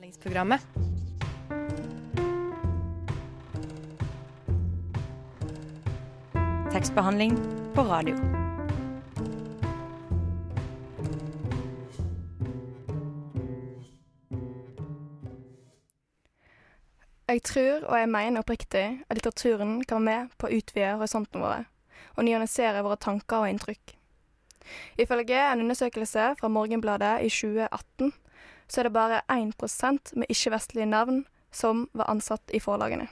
Tekstbehandlingsprogrammet. Tekstbehandling på radio. Jeg tror, og jeg mener oppriktig, at litteraturen kan være med på å utvide horisontene våre, og nyansere våre tanker og inntrykk. Ifølge en undersøkelse fra Morgenbladet i 2018, så er det bare 1% med ikke-vestlige navn som var ansatt i forlagene.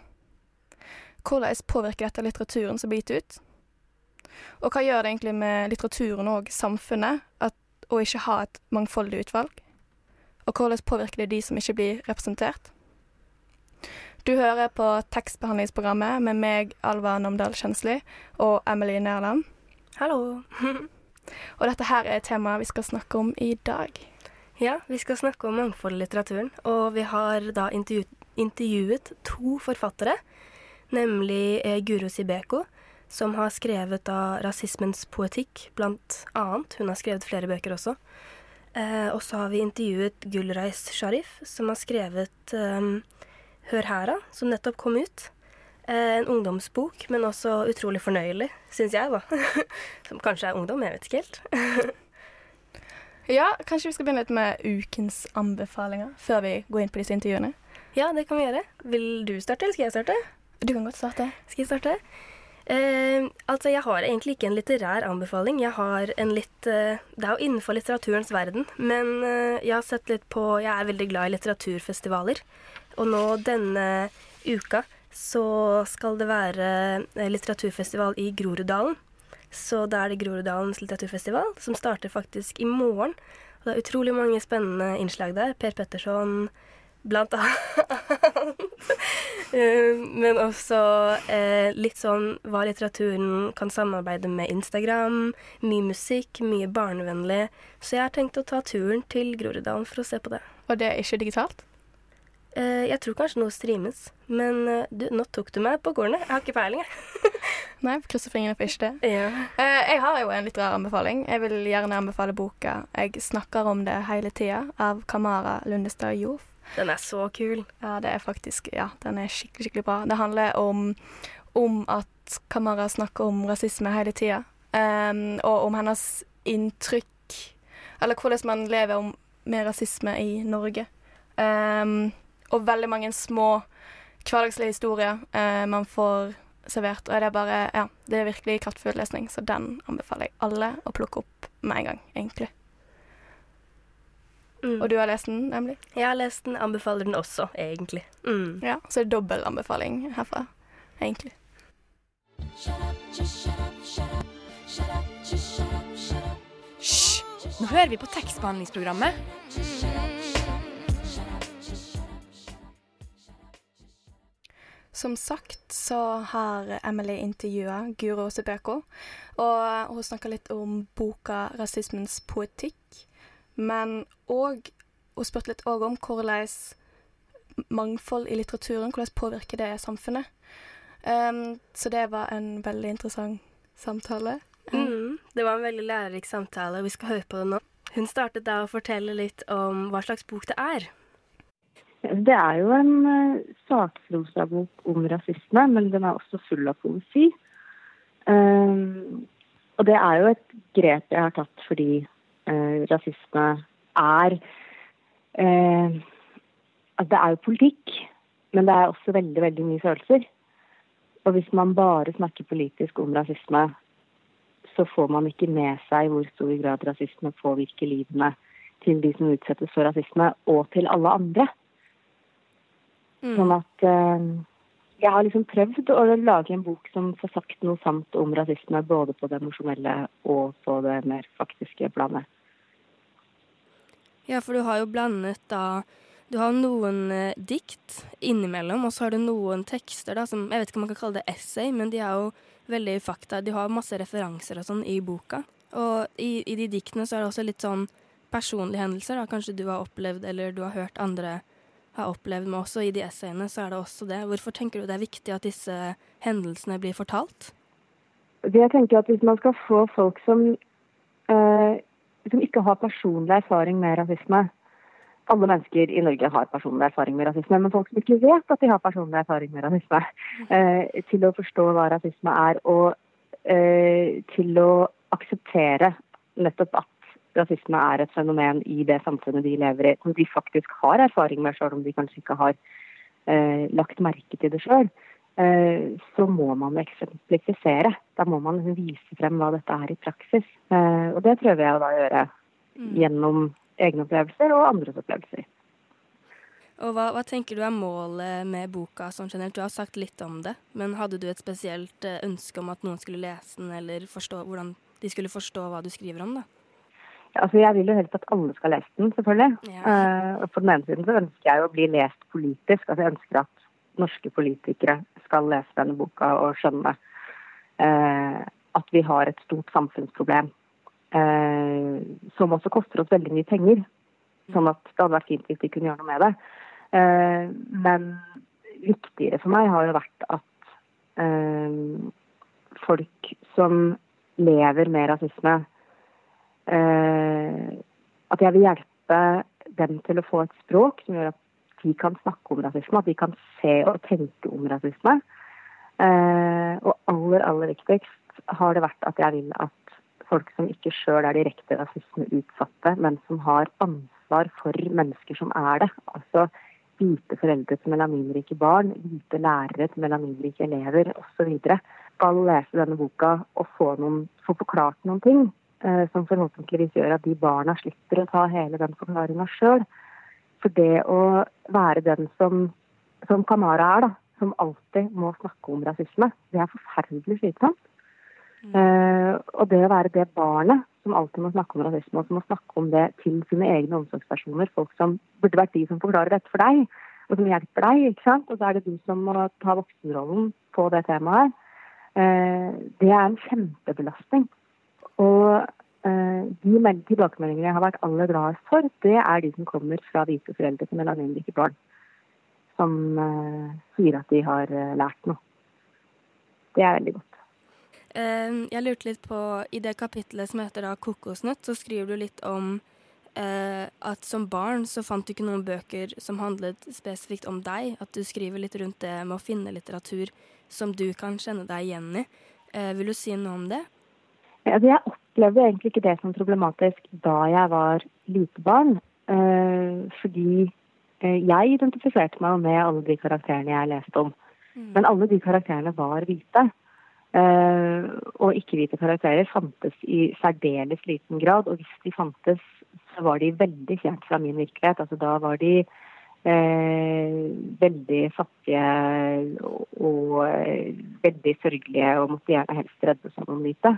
Hvordan påvirker dette litteraturen som blir gitt ut? Og hva gjør det egentlig med litteraturen og samfunnet at, å ikke ha et mangfoldig utvalg? Og hvordan påvirker det de som ikke blir representert? Du hører på tekstbehandlingsprogrammet med meg, Alva Namdal Kjensli, og Emily Nærland. Hallo. og dette her er temaet vi skal snakke om i dag. Ja, vi skal snakke om mangfold i litteraturen, og vi har da intervjuet, intervjuet to forfattere, nemlig eh, Guro Sibeko, som har skrevet da rasismens poetikk, blant annet. Hun har skrevet flere bøker også. Eh, og så har vi intervjuet Gulreis Sharif, som har skrevet eh, Hør hæra, som nettopp kom ut. Eh, en ungdomsbok, men også utrolig fornøyelig, syns jeg, da. som kanskje er ungdom, jeg vet ikke helt. ja, kanskje vi skal begynne litt med ukens anbefalinger før vi går inn på disse intervjuene? Ja, det kan vi gjøre. Vil du starte, eller skal jeg starte? Du kan godt starte. Skal jeg starte? Eh, altså, jeg har egentlig ikke en litterær anbefaling. Jeg har en litt eh, Det er jo innenfor litteraturens verden, men eh, jeg har sett litt på Jeg er veldig glad i litteraturfestivaler. Og nå denne uka så skal det være eh, litteraturfestival i Groruddalen. Så da er det Groruddalens litteraturfestival, som starter faktisk i morgen. Og det er utrolig mange spennende innslag der. Per Petterson blant annet. Eh, men også eh, litt sånn hva litteraturen kan samarbeide med Instagram. Mye musikk, mye barnevennlig. Så jeg har tenkt å ta turen til Groruddalen for å se på det. Og det er ikke digitalt? Eh, jeg tror kanskje noe streames. Men eh, du, nå tok du meg på kornet. Jeg har ikke peiling, jeg. Nei, krysser fingrene for ikke det. Ja. Eh, jeg har jo en litterær anbefaling. Jeg vil gjerne anbefale boka 'Jeg snakker om det hele tida' av Kamara Lundestad Joff. Den er så kul. Ja, det er faktisk Ja, den er skikkelig, skikkelig bra. Det handler om, om at Kamara snakker om rasisme hele tida, um, og om hennes inntrykk Eller hvordan man lever om, med rasisme i Norge. Um, og veldig mange små hverdagslige historier eh, man får servert. Og det er bare Ja, det er virkelig kraftfull lesning, så den anbefaler jeg alle å plukke opp med en gang, egentlig. Mm. Og du har lest den, nemlig? Jeg har lest den, anbefaler den også, egentlig. Mm. Ja, så det er dobbel anbefaling herfra, egentlig. Hysj! Nå hører vi på tekstbehandlingsprogrammet. Som sagt så har Emily intervjua Guro Sebeko, og hun snakka litt om boka 'Rasismens poetikk'. Men òg Hun spurte litt òg om hvordan mangfold i litteraturen hvordan påvirker det samfunnet. Um, så det var en veldig interessant samtale. Mm, det var en veldig lærerik samtale, og vi skal høre på det nå. Hun startet da å fortelle litt om hva slags bok det er. Det er jo en uh, sakprosabok om rasisme, men den er også full av poesi. Um, og det er jo et grep jeg har tatt fordi uh, rasisme er uh, Det er jo politikk, men det er også veldig, veldig mye følelser. Og hvis man bare snakker politisk om rasisme, så får man ikke med seg hvor stor grad rasisme påvirker livene til de som utsettes for rasisme, og til alle andre. Mm. Sånn at eh, jeg har liksom prøvd å lage en bok som får sagt noe sant om rasisme, både på det emosjonelle og på det mer faktiske planet. Ja, for du har jo blandet da Du har noen eh, dikt innimellom, og så har du noen tekster da som Jeg vet ikke om man kan kalle det essay, men de er jo veldig fakta. De har masse referanser og sånn i boka. Og i, i de diktene så er det også litt sånn personlige hendelser, da. Kanskje du har opplevd, eller du har hørt andre har opplevd, med også i de essayene så er det også det. Hvorfor tenker du det er viktig at disse hendelsene blir fortalt? Jeg tenker at hvis man skal få folk som, eh, som ikke har personlig erfaring med rasisme, alle mennesker i Norge har personlig erfaring med rasisme, men folk som ikke vet at de har personlig erfaring med rasisme, eh, til å forstå hva rasisme er, og eh, til å akseptere nettopp at rasisme er et fenomen i det samfunnet de lever i, som de faktisk har erfaring med, selv om de kanskje ikke har eh, lagt merke til det sjøl. Eh, så må man eksemplifisere. Da må man vise frem hva dette er i praksis. Eh, og det prøver jeg å da gjøre gjennom egne opplevelser og andres opplevelser. Og hva, hva, tenker du er målet med boka sånn generelt? Du har sagt litt om det, men hadde du et spesielt eh, ønske om at noen skulle lese den, eller forstå hvordan de skulle forstå hva du skriver om, da? Altså jeg vil jo helst at alle skal lese den, selvfølgelig. Ja. Uh, på den ene siden så ønsker jeg å bli lest politisk. Altså jeg ønsker at norske politikere skal lese denne boka og skjønne uh, at vi har et stort samfunnsproblem Uh, som også koster oss veldig mye penger. Sånn at det hadde vært fint hvis de kunne gjøre noe med det. Men viktigere for meg har jo vært at folk som lever med rasisme At jeg vil hjelpe dem til å få et språk som gjør at de kan snakke om rasisme, at de kan se og tenke om rasisme. Eh, og aller, aller viktigst har det vært at jeg vil at folk som ikke sjøl er direkte rasismeutsatte, men som har ansvar for mennesker som er det. Altså hvite foreldre til melaninrike barn, hvite lærere til melaninrike elever osv. skal lese denne boka og få, noen, få forklart noen ting eh, som forhåpentligvis gjør at de barna slipper å ta hele den forklaringa sjøl. For det å være den som, som Kamara er, da, som alltid må snakke om rasisme, det er forferdelig slitsomt. Uh, og det å være det barnet som alltid må snakke om rasisme, og som må snakke om det til sine egne omsorgspersoner, folk som burde vært de som forklarer dette for deg, og som hjelper deg, ikke sant? og så er det du som må ta voksenrollen på det temaet, uh, det er en kjempebelastning. Og uh, de tilbakemeldingene jeg har vært aller gladest for, det er de som kommer fra hvite foreldre til melaninrike barn, som sier at de har lært noe. Det er veldig godt. Jeg lurte litt på I det kapitlet som heter da 'Kokosnøtt', så skriver du litt om eh, at som barn så fant du ikke noen bøker som handlet spesifikt om deg. At du skriver litt rundt det med å finne litteratur som du kan kjenne deg igjen i. Eh, vil du si noe om det? Ja, jeg opplevde egentlig ikke det som problematisk da jeg var lite barn. Uh, fordi jeg identifiserte meg med alle de karakterene jeg leste om. Mm. Men alle de karakterene var hvite. Uh, og ikke-hvite karakterer fantes i særdeles liten grad. Og hvis de fantes, så var de veldig fjernt fra min virkelighet. Altså da var de Eh, veldig fattige og, og veldig sørgelige og måtte gjerne helst redde seg noen hvite.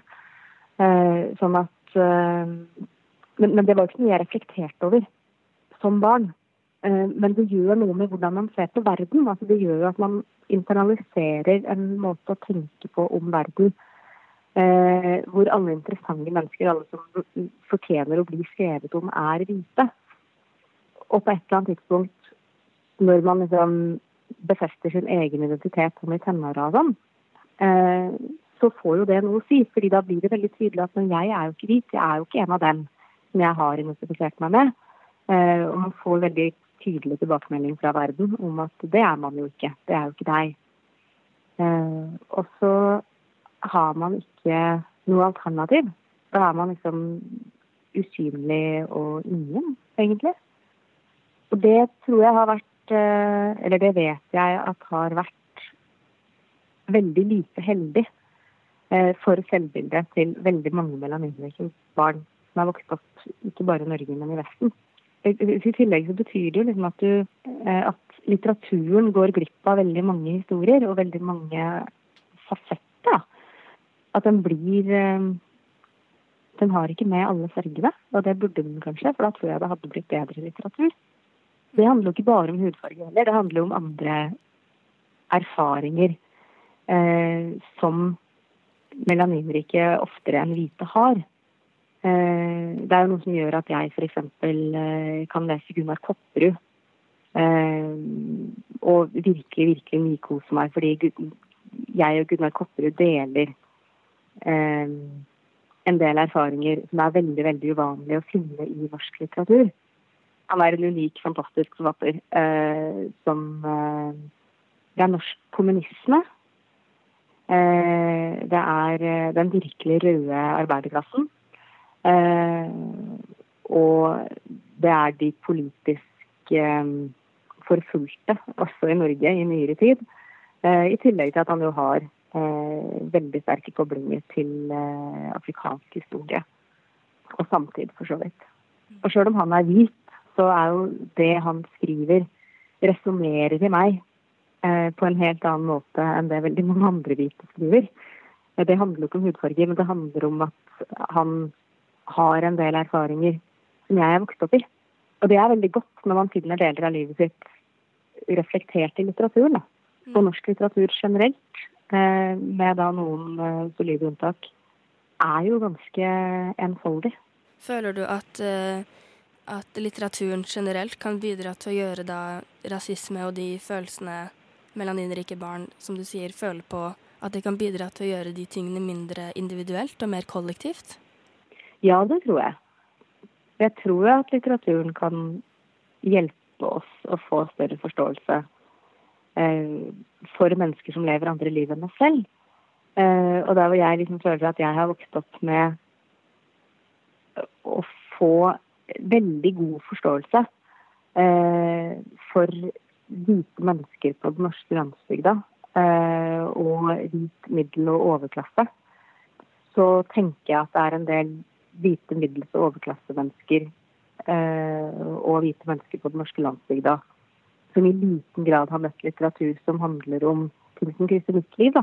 Sånn at men, men, det var ikke noe jeg reflekterte over som barn. men det gjør noe med hvordan man ser på verden. Altså det gjør jo at man internaliserer en måte å tenke på om verden eh, hvor alle interessante mennesker, alle som fortjener å bli skrevet om, er hvite. Og på et eller annet tidspunkt, når man liksom befester sin egen identitet som i tenåra og sånn, eh, så får jo det noe å si. fordi da blir det veldig tydelig at men jeg er jo ikke hvit, jeg er jo ikke en av dem som jeg har identifisert meg med. Eh, og man får veldig tydelig tilbakemelding fra verden om at det er man jo ikke. Det er jo ikke deg. Eh, og så har man ikke noe alternativ. Da er man liksom usynlig og ingen, egentlig. Og det tror jeg har vært eh, Eller det vet jeg at har vært veldig lite heldig for selvbildet til veldig mange melaninvirkens barn som er vokst opp ikke bare i Norge, men i Vesten. I tillegg så betyr det jo liksom at, du, eh, at litteraturen går glipp av veldig mange historier og veldig mange fasetter. At den blir eh, Den har ikke med alle fargene, og det burde den kanskje, for da tror jeg det hadde blitt bedre litteratur. Det handler jo ikke bare om hudfarge heller, det handler jo om andre erfaringer eh, som melaninrike oftere enn hvite har. Eh, det er jo noe som gjør at jeg f.eks. Eh, kan lese Gunnar Kopperud. Eh, og virkelig, virkelig nykose meg, fordi jeg og Gunnar Kopperud deler en del erfaringer som er veldig veldig uvanlige å finne i norsk litteratur. han er en unik, fantastisk forfatter som Det er norsk kommunisme. Eh, det er eh, den virkelig røde arbeiderklassen. Eh, og det er de politisk eh, forfulgte, også i Norge i nyere tid. I tillegg til at han jo har veldig sterke koblinger til afrikansk historie. Og samtid, for så vidt. Og sjøl om han er hvit, så er jo det han skriver, resonnerer i meg på en helt annen måte enn det veldig mange andre hvite skriver. Eh, det handler jo ikke om hudfarge, men det handler om at han har en del erfaringer som jeg er vokst opp i. Og det er veldig godt når man finner deler av livet sitt reflektert i litteraturen. Da. Og mm. norsk litteratur generelt, eh, med da noen eh, solide unntak, er jo ganske enfoldig. Føler du at uh at litteraturen generelt kan bidra til å gjøre da rasisme og de følelsene melaninrike barn, som du sier, føler på, at det kan bidra til å gjøre de tingene mindre individuelt og mer kollektivt? Ja, det tror jeg. Jeg tror at litteraturen kan hjelpe oss å få større forståelse eh, for mennesker som lever andre liv enn oss selv. Eh, og der hvor jeg liksom føler at jeg har vokst opp med å få veldig god forståelse eh, for hvite mennesker på den norske landsbygda og hvit middel- og overklasse, så tenker jeg at det er en del hvite middels- og overklassemennesker eh, og hvite mennesker på den norske landsbygda som i liten grad har møtt litteratur som handler om ting som krysser mitt liv. Da.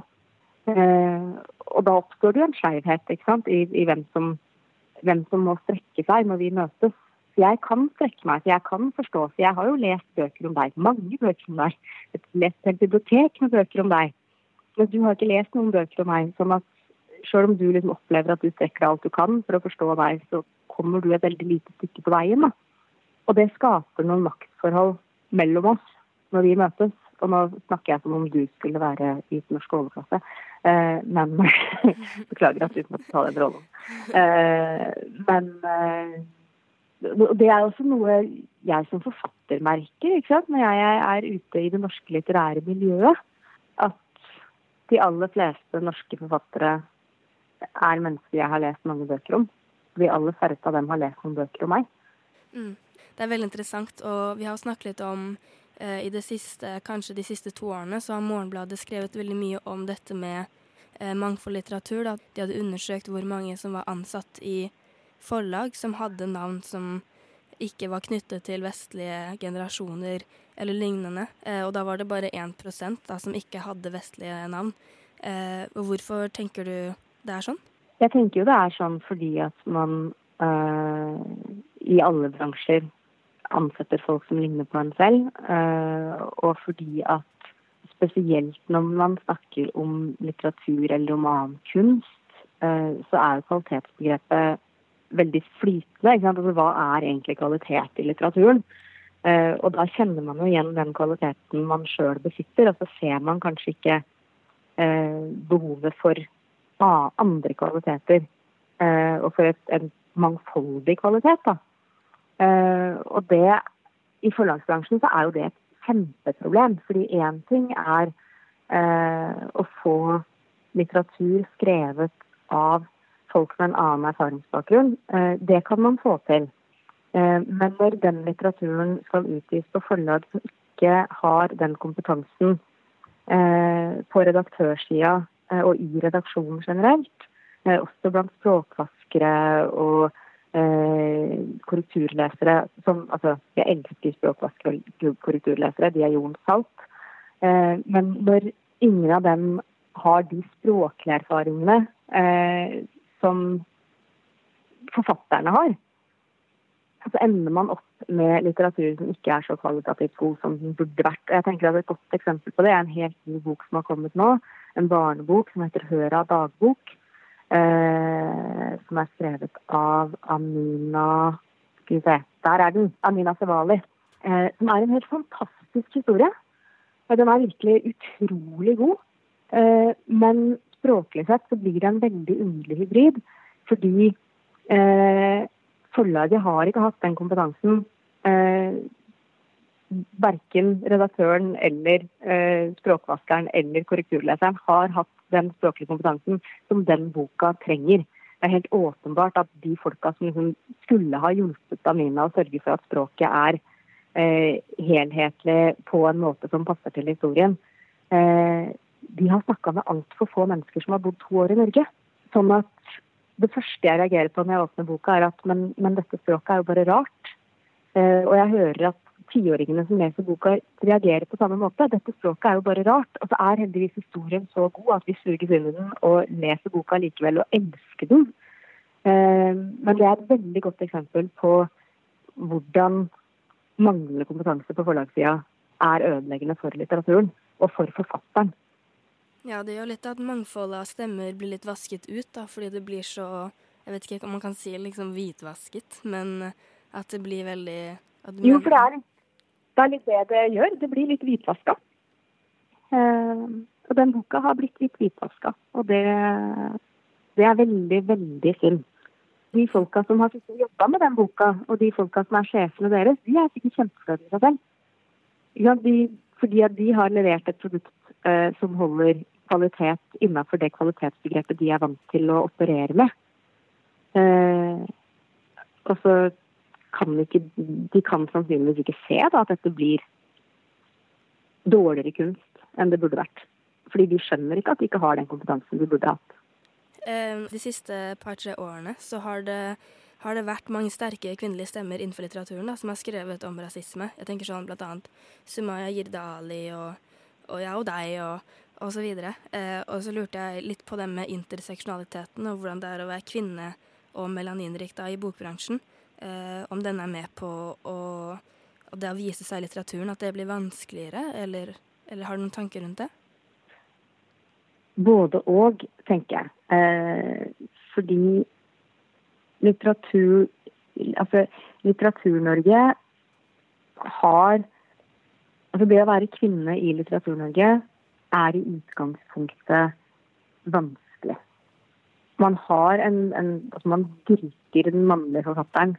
Eh, og da oppstår det jo en skeivhet i, i hvem som hvem som må strekke seg når vi møtes. Jeg kan strekke meg, for jeg kan forstå. For jeg har jo lest bøker om deg. Mange bøker om deg. Jeg har lest et bibliotek med bøker om deg. Men du har ikke lest noen bøker om meg. sånn at selv om du liksom opplever at du strekker deg alt du kan for å forstå meg, så kommer du et veldig lite stykke på veien. Da. Og det skaper noen maktforhold mellom oss når vi møtes. Og nå snakker jeg som om du skulle være i den norske overklasse. Eh, men Beklager at du måtte ta den rollen. Eh, men eh, det er også noe jeg som forfatter merker ikke sant? når jeg er ute i det norske litterære miljøet. At de aller fleste norske forfattere er mennesker jeg har lest mange bøker om. De aller færreste av dem har lest noen bøker om meg. Mm. Det er veldig interessant, og vi har snakket litt om Eh, i det siste, kanskje de siste to årene, så har Morgenbladet skrevet veldig mye om dette med eh, mangfold Da. De hadde undersøkt hvor mange som var ansatt i forlag som hadde navn som ikke var knyttet til vestlige generasjoner eller lignende. Eh, og da var det bare 1% da, som ikke hadde vestlige navn. Eh, og hvorfor tenker du det er sånn? Jeg tenker jo det er sånn fordi at man øh, i alle bransjer ansetter folk som ligner på en selv. Eh, og fordi at spesielt når man snakker om litteratur eller om annen kunst, eh, så er kvalitetsbegrepet veldig flytende. Altså, hva er egentlig kvalitet i litteraturen? Uh, og da kjenner man jo igjen den kvaliteten man sjøl besitter, og så ser man kanskje ikke behovet for andre kvaliteter. Og for et, en mangfoldig kvalitet. da. Uh, og det, i forlagsbransjen så er jo det et kjempeproblem. Fordi én ting er uh, å få litteratur skrevet av folk med en annen erfaringsbakgrunn. Uh, det kan man få til. men når den litteraturen skal utgis på forlag som ikke har den kompetansen på redaktørsida og i redaksjonen generelt, også blant språkvaskere og eh, korrekturlesere som Altså, jeg elsker språkvaskere og korrekturlesere, de er Jon salt. Eh, men når ingen av dem har de språklige erfaringene eh, som forfatterne har, så ender man opp med litteratur som ikke er så kvalitativt god som den burde vært. Og jeg tenker at Et godt eksempel på det er en helt ny bok som har kommet nå. En barnebok som heter 'Høra dagbok'. Eh, som er skrevet av Amina Skal vi se, der er den! Amina Sevali. Eh, som er en helt fantastisk historie. Den er virkelig utrolig god. Eh, men språklig sett så blir det en veldig underlig hybrid. Fordi eh, forlaget har ikke hatt den kompetansen eh, verken redaktøren eller eh, språkvaskeren eller korrekturleseren har hatt den språklige kompetansen som den boka trenger. Det er helt åpenbart at de folka som liksom skulle ha hjulpet Amina å sørge for at språket er eh, helhetlig på en måte som passer til historien, eh, de har snakka med altfor få mennesker som har bodd to år i Norge. Sånn at det første jeg reagerer på når jeg åpner boka, er at men, men dette språket er jo bare rart. Eh, og jeg hører at tiåringene som leser boka, reagerer på samme måte. Dette språket er jo bare rart. Og så er heldigvis historien så god at vi suges inn i den og leser boka likevel og elsker den. Eh, men det er et veldig godt eksempel på hvordan manglende kompetanse på forlagssida er ødeleggende for litteraturen og for forfatteren. Ja, det gjør litt at mangfoldet av stemmer blir litt vasket ut, da, fordi det blir så Jeg vet ikke om man kan si liksom hvitvasket, men at det blir veldig Jo, for det er, det er, litt det det gjør. Det blir litt hvitvaska. Eh, og den boka har blitt litt hvitvaska, og det, det er veldig, veldig synd. De folka som har jobba med den boka, og de folka som er sjefene deres, de er sikkert kjempefornøyde med seg selv. Ja, de, fordi at de har levert et produkt eh, som holder kvalitet innenfor det kvalitetsbegrepet de er vant til å operere med. Eh, og så kan ikke De kan sannsynligvis ikke se da, at dette blir dårligere kunst enn det burde vært. Fordi de skjønner ikke at de ikke har den kompetansen de burde hatt. Eh, de siste par-tre årene så har det, har det, vært mange sterke kvinnelige stemmer innenfor litteraturen da, som har skrevet om rasisme. Jeg tenker sånn annet Sumaya Jirde Ali og, og ja, og deg og, videre. Eh, og så lurte jeg litt på det med interseksjonaliteten og hvordan det er å være kvinne og melaninrik i bokbransjen. Eh, om den er med på å, det å vise seg i litteraturen, at det blir vanskeligere, eller, eller har du noen tanker rundt det? Både og, tenker jeg. Eh, fordi litteratur Altså, Litteratur-Norge har Altså, det å være kvinne i Litteratur-Norge er i utgangspunktet vanskelig. Man har en, en altså Man dyrker den mannlige forfatteren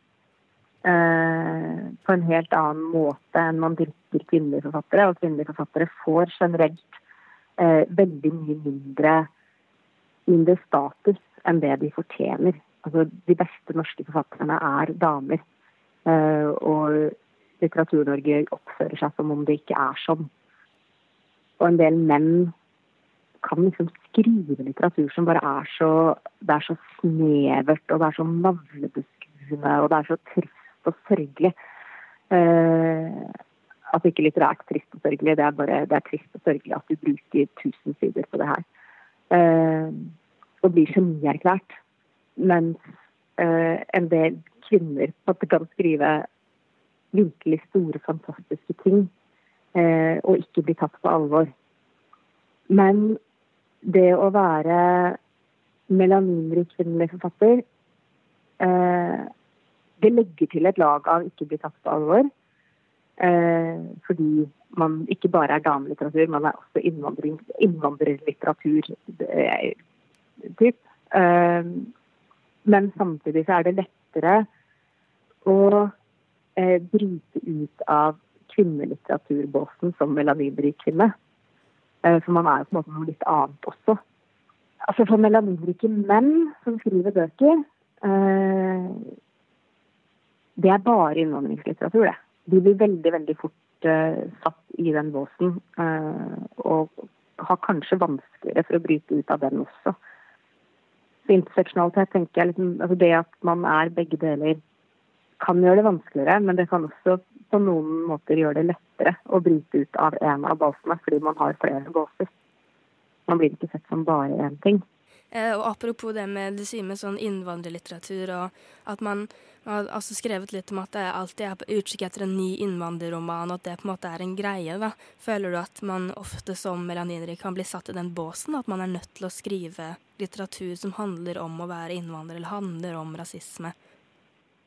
eh, på en helt annen måte enn man dyrker kvinnelige forfattere. Og kvinnelige forfattere får generelt eh, veldig mye mindre, mindre status enn det de fortjener. Altså, de beste norske forfatterne er damer. Eh, og Litteratur-Norge oppfører seg som om det ikke er sånn. Og en del menn kan liksom skrive litteratur som bare er så Det er så snevert, og det er så navlebeskuende, og det er så trist og sørgelig. Uh, altså ikke litterært trist og sørgelig, det er bare det er trist og sørgelig at du bruker tusen sider på det her. Uh, og blir genierklært. Mens uh, en del kvinner kan skrive virkelig store, fantastiske ting og ikke bli tatt på alvor. Men det å være melaninrik kvinnelig forfatter eh, Det legger til et lag av ikke bli tatt på alvor. Eh, fordi man ikke bare er damelitteratur, man er også innvandrerlitteratur. Eh, typ. Eh, men samtidig så er det lettere å eh, bryte ut av kvinnelitteraturbåsen som melaninrik kvinne. Eh, for man er jo på en måte noe litt annet også. Altså For melaninrike menn som skriver bøker eh, Det er bare innvandringslitteratur, det. De blir veldig, veldig fort eh, satt i den båsen. og har kanskje vanskeligere for å bryte ut av den også. Så interseksjonalitet tenker jeg liksom, altså Det at man er begge deler kan gjøre det vanskeligere, men det kan også på noen måter gjøre det lettere å bryte ut av en av båsene, fordi man har flere båser. Man blir ikke sett som bare én ting. Eh, og Apropos det med du sier med sånn innvandrerlitteratur, og at man, har altså skrevet litt om at det alltid er på utkikk etter en ny innvandrerroman, og at det på en måte er en greie. da. Føler du at man ofte som melaninrik kan bli satt i den båsen, at man er nødt til å skrive litteratur som handler om å være innvandrer, eller handler om rasisme?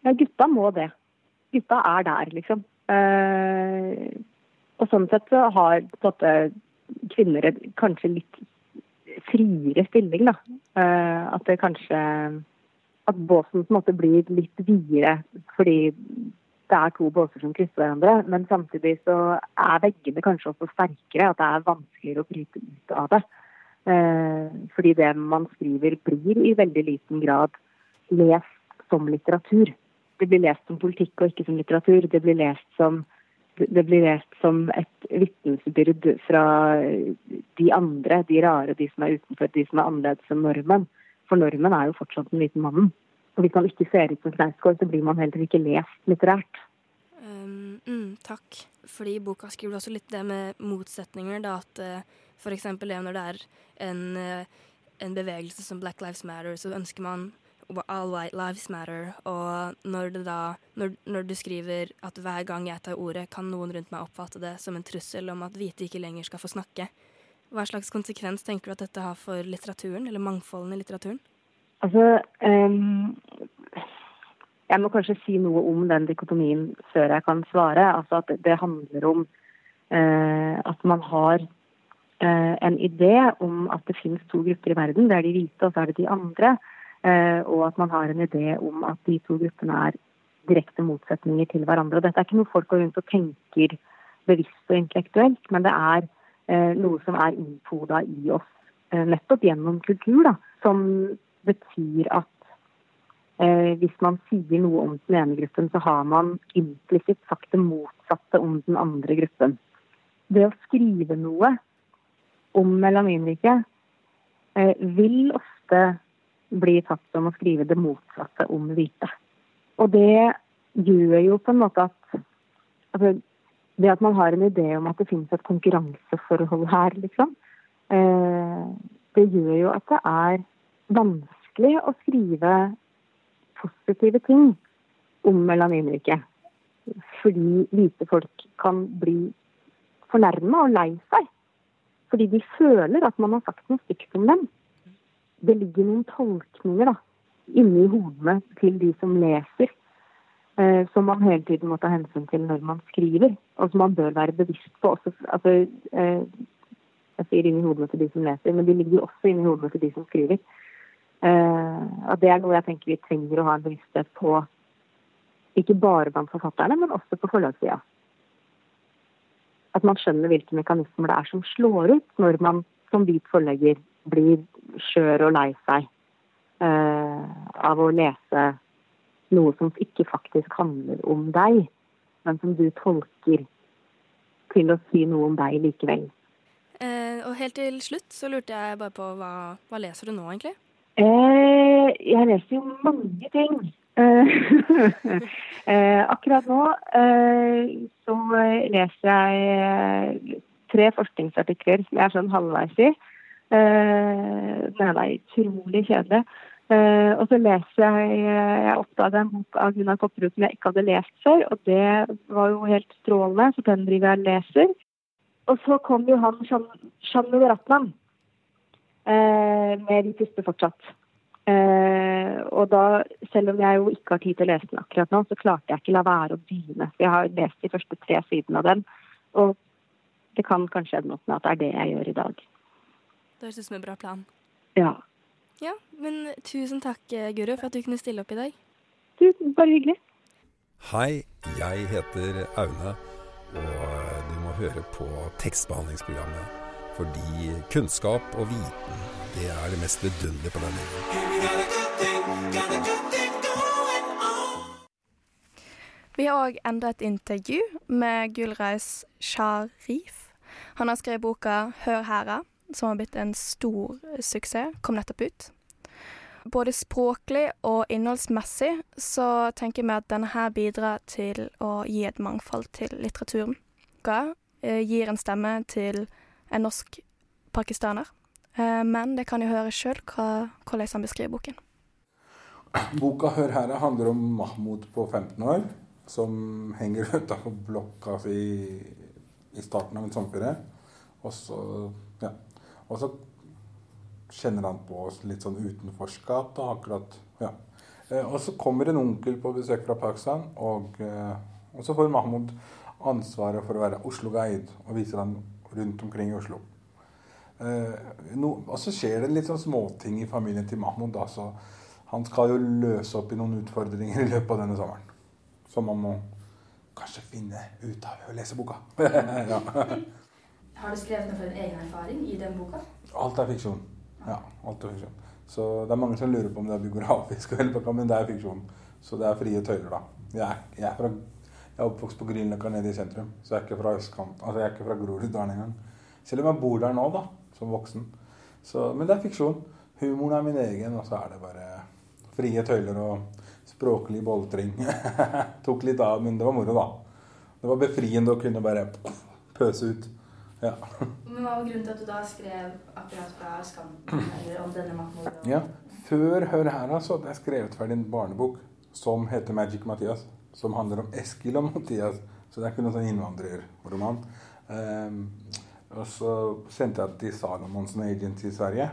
Ja, gutta må det. Gutta er der, liksom. Eh, og sånn sett så har måte, kvinner kanskje litt friere stilling, da. Eh, at det kanskje At båsen på en måte blir litt videre fordi det er to båser som krysser hverandre. Men samtidig så er veggene kanskje også sterkere. At det er vanskeligere å bryte ut av det. Eh, fordi det man skriver blir i veldig liten grad lest som litteratur. Det blir lest som politikk og ikke som litteratur. Det blir lest som, det blir lest som et vitnesbyrd fra de andre, de rare, de som er utenfor, de som er annerledes enn normen. For normen er jo fortsatt den hvite mannen. Og hvis man ikke ser ut som Knausgård, så blir man heller ikke lest litterært. Um, mm, takk. Fordi i boka skriver du også litt det med motsetninger. da At uh, f.eks. det når det er en, uh, en, bevegelse som Black Lives Matter, så ønsker man All White Lives Matter. Og når, da, når, når du skriver at hver gang jeg tar ordet, kan noen rundt meg oppfatte det som en trussel om at hvite ikke lenger skal få snakke. Hva slags konsekvens tenker du at dette har for litteraturen, eller mangfolden i litteraturen? Altså, um, jeg må kanskje si noe om den dikotomien før jeg kan svare. Altså at det handler om uh, at man har uh, en idé om at det finnes to grupper i verden. Det er de hvite, og så er det de andre. Uh, og at man har en idé om at de to gruppene er direkte motsetninger til hverandre. Dette er ikke noe folk går rundt og tenker bevisst og intellektuelt, men det er noe som er innpoda i oss nettopp gjennom kultur, da, som betyr at eh, hvis man sier noe om den ene gruppen, så har man implisitt sagt det motsatte om den andre gruppen. Det å skrive noe om melaminrike eh, vil ofte bli tatt som å skrive det motsatte om hvite. Og det gjør jo på en måte at altså, Det at man har en idé om at det finnes et konkurranseforhold her, liksom, eh, det gjør jo at det er vanskelig å skrive positive ting om melaninriket. Fordi hvite folk kan bli fornærma og lei seg. Fordi de føler at man har sagt noe stygt om dem. Det ligger noen tolkninger da, inni hodene til de som leser, eh, som man hele tiden må ta hensyn til når man skriver, og som man bør være bevisst på. Også, altså, eh, jeg sier inni hodene til de som leser, men de ligger også inni hodene til de som skriver. Eh, og Det er noe jeg tenker vi trenger å ha en bevissthet på, ikke bare blant forfatterne, men også på forlagssida. At man skjønner hvilke mekanismer det er som slår ut når man som hvit forlegger blir skjør og lei seg eh, av å lese noe som ikke faktisk handler om deg, men som du tolker til å si noe om deg likevel. Eh, og helt til slutt så lurte jeg bare på hva, hva leser du nå, egentlig? Eh, jeg leser jo mange ting. Eh, eh, akkurat nå eh, så leser jeg tre forskningsartikler som jeg er sånn halvveis i. Eh, den er utrolig kjedelig. og så leser jeg Jeg oppdaga en bok av Gunnar Kopperud som jeg ikke hadde lest før, og det var jo helt strålende, så den driver jeg og leser. Og så kom jo han Shamil Ratnam Eh, med de puster fortsatt. Eh, og da, selv om jeg jo ikke har tid til å lese den akkurat nå, så klarte jeg ikke la være å begynne. Jeg har lest de første tre sidene av den, og det kan kanskje ende opp med at det er det jeg gjør i dag. Det høres ut som en bra plan. Ja. Ja, men tusen takk, Guru, for at du kunne stille opp i dag. Du, bare hyggelig. Hei, jeg heter Aune, og du må høre på tekstbehandlingsprogrammet fordi kunnskap og viten, det er det mest vidunderlige på denne jorden. Vi har òg enda et intervju med Gulreis Sharif. Han har skrevet boka 'Hør hæra', som har blitt en stor suksess. Kom nettopp ut. Både språklig og innholdsmessig så tenker vi at denne her bidrar til å gi et mangfold til litteraturen. Eh, gir en stemme til en norsk pakistaner. Eh, men det kan jo høre sjøl hvordan han beskriver boken. Boka 'Hør her' handler om Mahmoud på 15 år som henger utafor blokka si i starten av en sommerferie. Og så. Og så kjenner han på litt sånn utenforskap. da, akkurat, ja. Eh, og så kommer en onkel på besøk fra Pakistan, og, eh, og så får Mahmoud ansvaret for å være Oslo-guide og viser ham rundt omkring i Oslo. Eh, og så skjer det litt sånn småting i familien til Mahmoud. Da, så han skal jo løse opp i noen utfordringer i løpet av denne sommeren. Som man må kanskje finne ut av ved å lese boka. ja. Har du skrevet noe for en egen erfaring i den boka? Alt er fiksjon. Ja, alt er fiksjon. Så det er mange som lurer på om det er biografisk, men det er fiksjon. Så det er frie tøyler, da. Jeg er, jeg er, fra, jeg er oppvokst på Grünerløkka nede i sentrum, så jeg er ikke fra østkant. Altså, jeg er ikke fra Groruddalen engang. Selv om jeg bor der nå, da, som voksen. Så, men det er fiksjon. Humoren er min egen, og så er det bare frie tøyler og språklig boltring. Tok litt av, men det var moro, da. Det var befriende å kunne bare pøse ut. Ja. Men Hva var grunnen til at du da skrev akkurat fra Skam eller om denne Mahmoud? Og... Ja, Før Hør her så hadde jeg skrevet ferdig en barnebok som heter Magic Mathias. Som handler om Eskil og Mathias. Så det er ikke noen sånn innvandrerroman. Um, og så sendte jeg det til Salomonsen Agent i Sverige.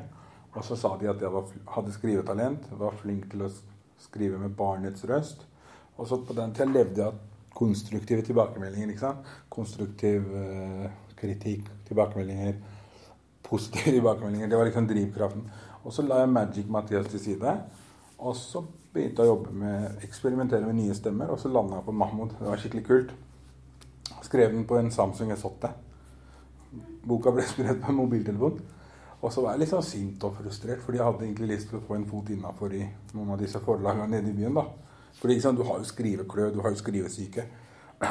Og så sa de at jeg var, hadde skrivetalent, var flink til å skrive med barnets røst. Og så på den tida levde jeg av konstruktive tilbakemeldinger. ikke sant? Konstruktiv uh, kritikk, tilbakemeldinger, positive tilbakemeldinger. Det var liksom drivkraften. Og så la jeg Magic Mathias til side. Og så begynte jeg å jobbe med, eksperimentere med nye stemmer, og så landa jeg på Mahmoud. Det var skikkelig kult. Skrev den på en Samsung S8. Boka ble skrevet på en mobiltelefon. Og så var jeg litt sånn sint og frustrert, fordi jeg hadde egentlig lyst til å få en fot innafor i noen av disse forlagene nede i byen. da. Fordi liksom, du har jo skriveklø, du har jo skrivesyke.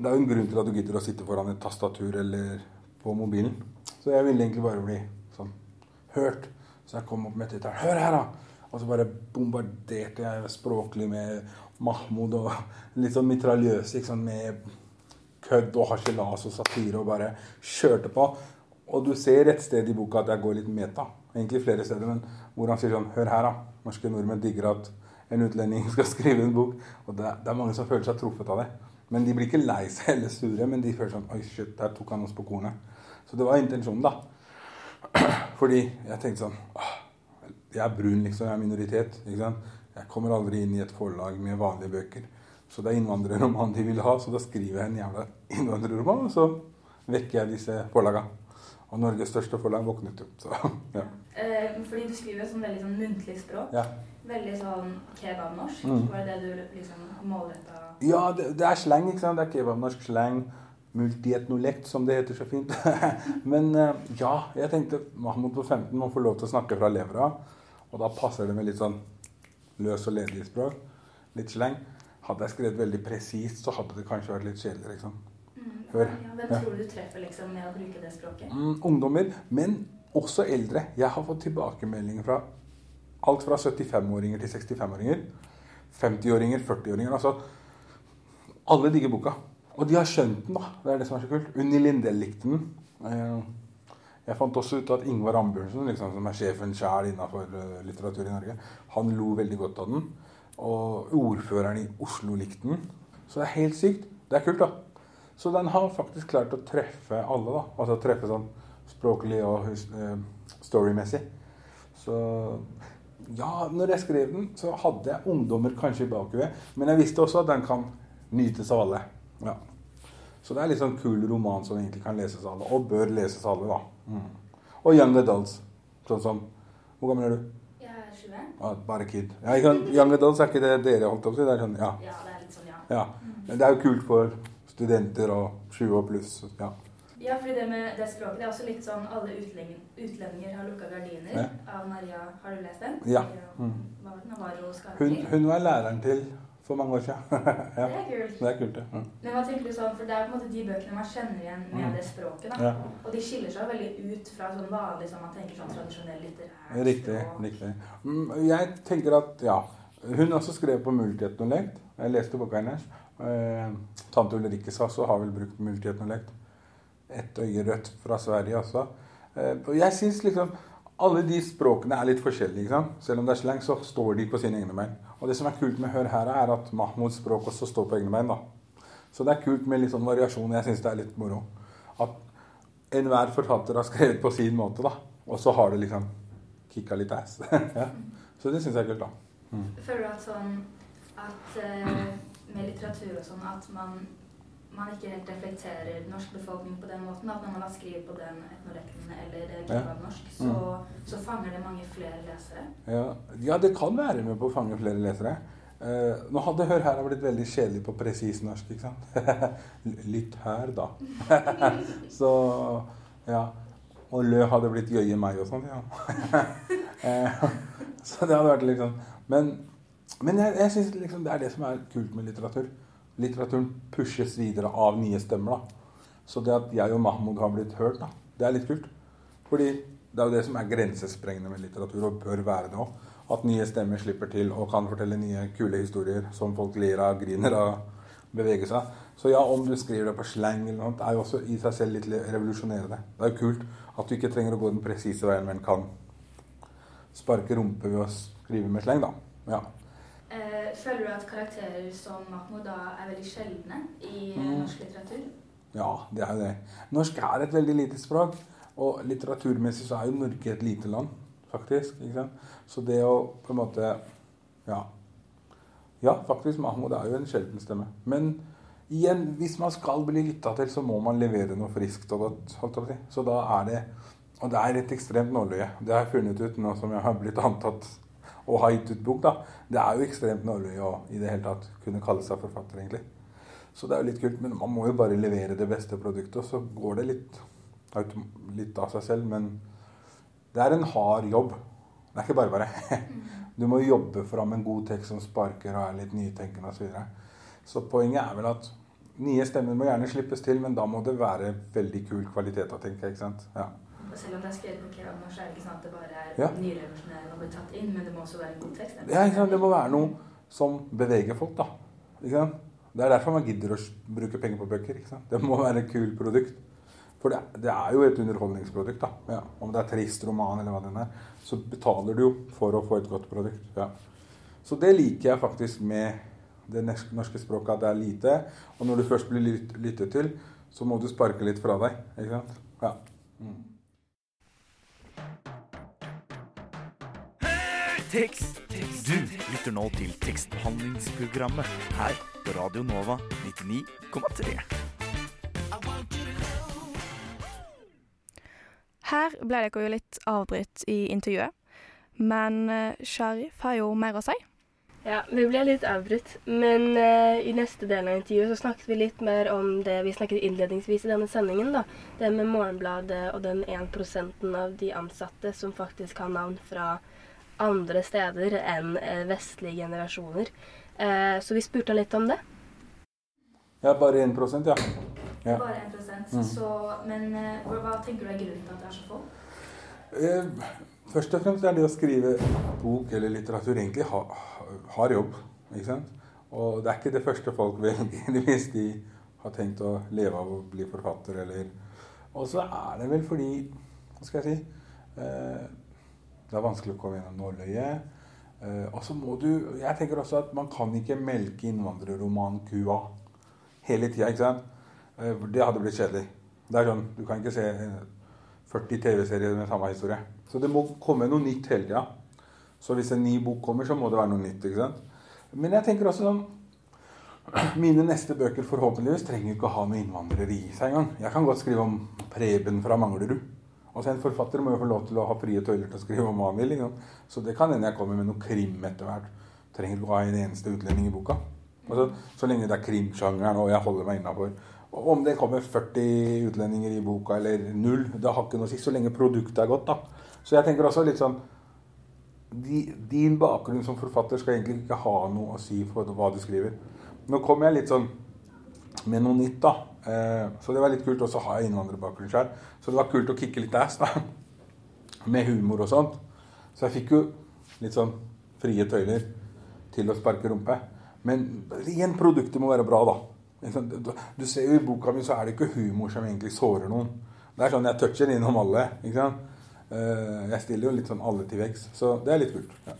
Det er jo en grunn til at du gidder å sitte foran et tastatur eller på mobilen. Så jeg ville egentlig bare bli sånn hørt. Så jeg kom opp med tittelen 'Hør her', da! Og så bare bombarderte jeg språklig med Mahmoud og litt sånn mitraljøse ikke sånn, med kødd og harselas og satire og bare kjørte på. Og du ser et sted i boka at jeg går litt meta. Egentlig flere steder, men hvor han sier sånn Hør her, da. Norske nordmenn digger at en utlending skal skrive en bok. Og det, det er mange som føler seg truffet av det. Men de blir ikke lei seg eller sure, men de føler sånn Oi, shit, der tok han oss på kornet. Så det var intensjonen, da. Fordi jeg tenkte sånn Jeg er brun, liksom. Jeg er minoritet. ikke sant? Jeg kommer aldri inn i et forlag med vanlige bøker. Så det er innvandrerroman de vil ha, så da skriver jeg en jævla innvandrerroman, og så vekker jeg disse forlaga. Og Norges største forlag våknet opp. Så, ja. Eh, fordi du skriver sånn veldig sånn muntlig språk. Ja. Veldig sånn kebabnorsk. Mm. Var det det du liksom målretta Ja, det, det er sleng, ikke sant. Det er kebabnorsk sleng. Multietnolekt, som det heter så fint. Men eh, ja, jeg tenkte Mahmoud på 15 må få lov til å snakke fra levra. Og da passer det med litt sånn løs og ledig språk. Litt sleng. Hadde jeg skrevet veldig presist, så hadde det kanskje vært litt kjedelig. liksom. mm. Ja, Hvem Ja. tror du du treffer liksom med å bruke det språket? Mm, ungdommer, men også eldre. Jeg har fått tilbakemeldinger fra alt fra 75-åringer til 65-åringer. 50-åringer, 40-åringer. Altså Alle digger boka. Og de har skjønt den, da. Det er det som er så kult. Unni Lindell likte den. Eh, Jeg fant også ut at Ingvar Ambjørnsen, liksom, som er sjefen sjæl innafor litteratur i Norge, han lo veldig godt av den. Og ordføreren i Oslo likte den. Så det er helt sykt. Det er kult, da. Så den har faktisk klart å treffe alle, da. Altså treffe sånn språklig og eh, storymessig. Så ja, når jeg skrev den, så hadde jeg ungdommer kanskje i bakhuet. Men jeg visste også at den kan nytes av alle. Ja. Så det er litt sånn kul roman som egentlig kan leses av alle, og bør leses av alle, da. Mm. Og Young Adults. Sånn som Hvor gammel er du? Jeg er 21. Ja, bare kid. Ja? Young Adults er ikke det dere holdt opp til? Det er sånn, ja. Ja, det er litt sånn, ja. ja. Men det er jo kult for studenter og 20 og pluss. Ja. Ja, fordi det med det språket, det er også litt sånn alle utlendinger, utlendinger har lukka gardiner Ja. av Maria Har du lest den? Ja. Mm. Hun, hun var læreren til for mange år siden. ja. Det er kult. Det er kult, ja. Mm. Men hva tenker du sånn, for det er på en måte de bøkene man kjenner igjen med Mm. det språket, da. Ja. Og de skiller seg veldig ut fra sånn vanlig, som man tenker sånn tradisjonell litterær Riktig. språk. riktig. Mm, Jeg tenker at ja. Hun også skrev på multietnolekt. Jeg leste boka hennes. Eh, Tante Ulrikke Sasso har vel brukt multietnolekt. Ett øye rødt fra Sverige også. Eh, og jeg syns liksom alle de språkene er litt forskjellige. Ikke sant? Selv om det er slang, så står de på sine egne bein. Og det som er kult med Hør her, er at Mahmouds språk også står på egne bein. da. Så det er kult med litt sånn variasjon. Jeg syns det er litt moro. At enhver forfatter har skrevet på sin måte, da. Og så har det liksom kicka litt ass. ja. Så det syns jeg er kult, da. Føler du at sånn at eh, med litteratur og sånn at man, man ikke helt reflekterer norsk befolkning på den måten? At når man da skriver på den etnolekten eller det Ja. så, så fanger det mange flere lesere? Ja, ja, det kan være med på å fange flere lesere. Uh, nå hadde Hør her blitt veldig kjedelig på presis norsk, ikke sant? Litt her, da. så ja. Og Lø hadde blitt jøye meg og sånn, ja. uh, så det hadde vært liksom Men, men jeg, jeg syns liksom det er det som er kult med litteratur. Litteraturen pushes videre av nye stemmer. da. Så det at jeg og Mahmoud har blitt hørt, da, det er litt kult. Fordi det er jo det som er grensesprengende med litteratur, og bør være det òg at nye stemmer slipper til og kan fortelle nye, kule historier som folk ler av, griner av, beveger seg. Så ja, om du skriver det på slang eller noe, er jo også i seg selv litt revolusjonerende. Det er jo kult at du ikke trenger å gå den presise veien, men kan sparke rumpe ved å skrive med slang, da. Ja. Eh, føler du at karakterer som Mahmoud da er veldig sjeldne i mm. norsk litteratur? Ja, det er jo det. Norsk er et veldig lite språk. Og litteraturmessig så er jo Norge et lite land faktisk. ikke sant? Så det å på en måte Ja. Ja, faktisk, Mahmoud er jo en sjelden stemme. Men igjen, hvis man skal bli lytta til, så må man levere noe friskt og godt. holdt jeg på Så da er det Og det er et ekstremt nåløye. Det har jeg funnet ut nå som jeg har blitt antatt og har gitt ut bok. da. Det er jo ekstremt nåløye å i det hele tatt kunne kalle seg forfatter, egentlig. Så det er jo litt kult. Men man må jo bare levere det beste produktet, og så går det litt, litt av seg selv. Men det er en hard jobb. Det er ikke bare bare. Du må jobbe fram en god tekst som sparker og er litt nytenkende osv. Så, videre. så poenget er vel at nye stemmer må gjerne slippes til, men da må det være veldig kul kvalitet å tenke. ikke sant? Ja. Selv om det er skrevet på norsk, er det ikke sånn at det bare er ja. nyrevolusjonerende og blir tatt inn, men det må også være en god tekst? Ja? Det må være noe som beveger folk, da. Ikke sant? Det er derfor man gidder å bruke penger på bøker. ikke sant? Det må være et kult produkt. For det, det, er jo et underholdningsprodukt. da. Ja, om det er trist roman eller hva det er, så betaler du jo for å få et godt produkt. Ja. Så det liker jeg faktisk med det norske språket, at det er lite. Og når du først blir lyttet til, så må du sparke litt fra deg. Ikke sant? Ja. Mm. Tekst, Du lytter nå til tekstbehandlingsprogrammet her på Radio Nova 99,3. Her ble dere jo litt avbrutt i intervjuet, men uh, Sharif har jo mer å si. Ja, vi ble litt avbrutt, men uh, i neste del av intervjuet så snakket vi litt mer om det vi snakket innledningsvis i denne sendingen. da. Det med Morgenbladet og den 1% av de ansatte som faktisk har navn fra andre steder enn uh, vestlige generasjoner. Uh, så vi spurte litt om det. Ja, bare 1 ja. Ja. Bare 1 mm. så, Men uh, hva tenker du er grunnen til at det er så få? Eh, først og fremst er det å skrive bok eller litteratur egentlig ha, har jobb. ikke sant? Og det er ikke det første folk velger hvis de har tenkt å leve av å bli forfatter eller Og så er det vel fordi Hva skal jeg si? Eh, det er vanskelig å komme gjennom nåløyet. Eh, og så må du Jeg tenker også at man kan ikke melke innvandrerromankua hele tida. Eh, det hadde blitt kjedelig. Det er sånn, Du kan ikke se 40 TV-serier med samme historie. Så det må komme noe nytt hele tida. Så hvis en ny bok kommer, så må det være noe nytt. ikke sant? Men jeg tenker også sånn Mine neste bøker forhåpentligvis trenger ikke å ha noe innvandrere i seg engang. Jeg kan godt skrive om Preben fra Manglerud. Altså En forfatter må jo få lov til å ha frie tøyler til å skrive om hva han vil. Liksom. Så det kan hende jeg kommer med noe krim etter hvert. Trenger ikke å ha en eneste utlending i boka. Altså, så lenge det er krimsjangeren og jeg holder meg innafor om det kommer 40 utlendinger i boka eller null, det har ikke noe å si så lenge produktet er godt. da. Så jeg tenker også litt sånn Din bakgrunn som forfatter skal egentlig ikke ha noe å si for hva du skriver. Nå kommer jeg litt sånn med noe nytt, da. Eh, så det var litt kult. Og så har jeg innvandrerbakgrunn sjøl. Så det var kult å kicke litt ass, da. Med humor og sånt. Så jeg fikk jo litt sånn frie tøyler til å sparke rumpe. Men igjen, produktet må være bra, da. Du ser jo I boka mi så er det ikke humor som egentlig sårer noen. Det er sånn jeg toucher innom alle. ikke sant? Eh, jeg stiller jo litt sånn alle til veggs. Så det er litt kult. Ja.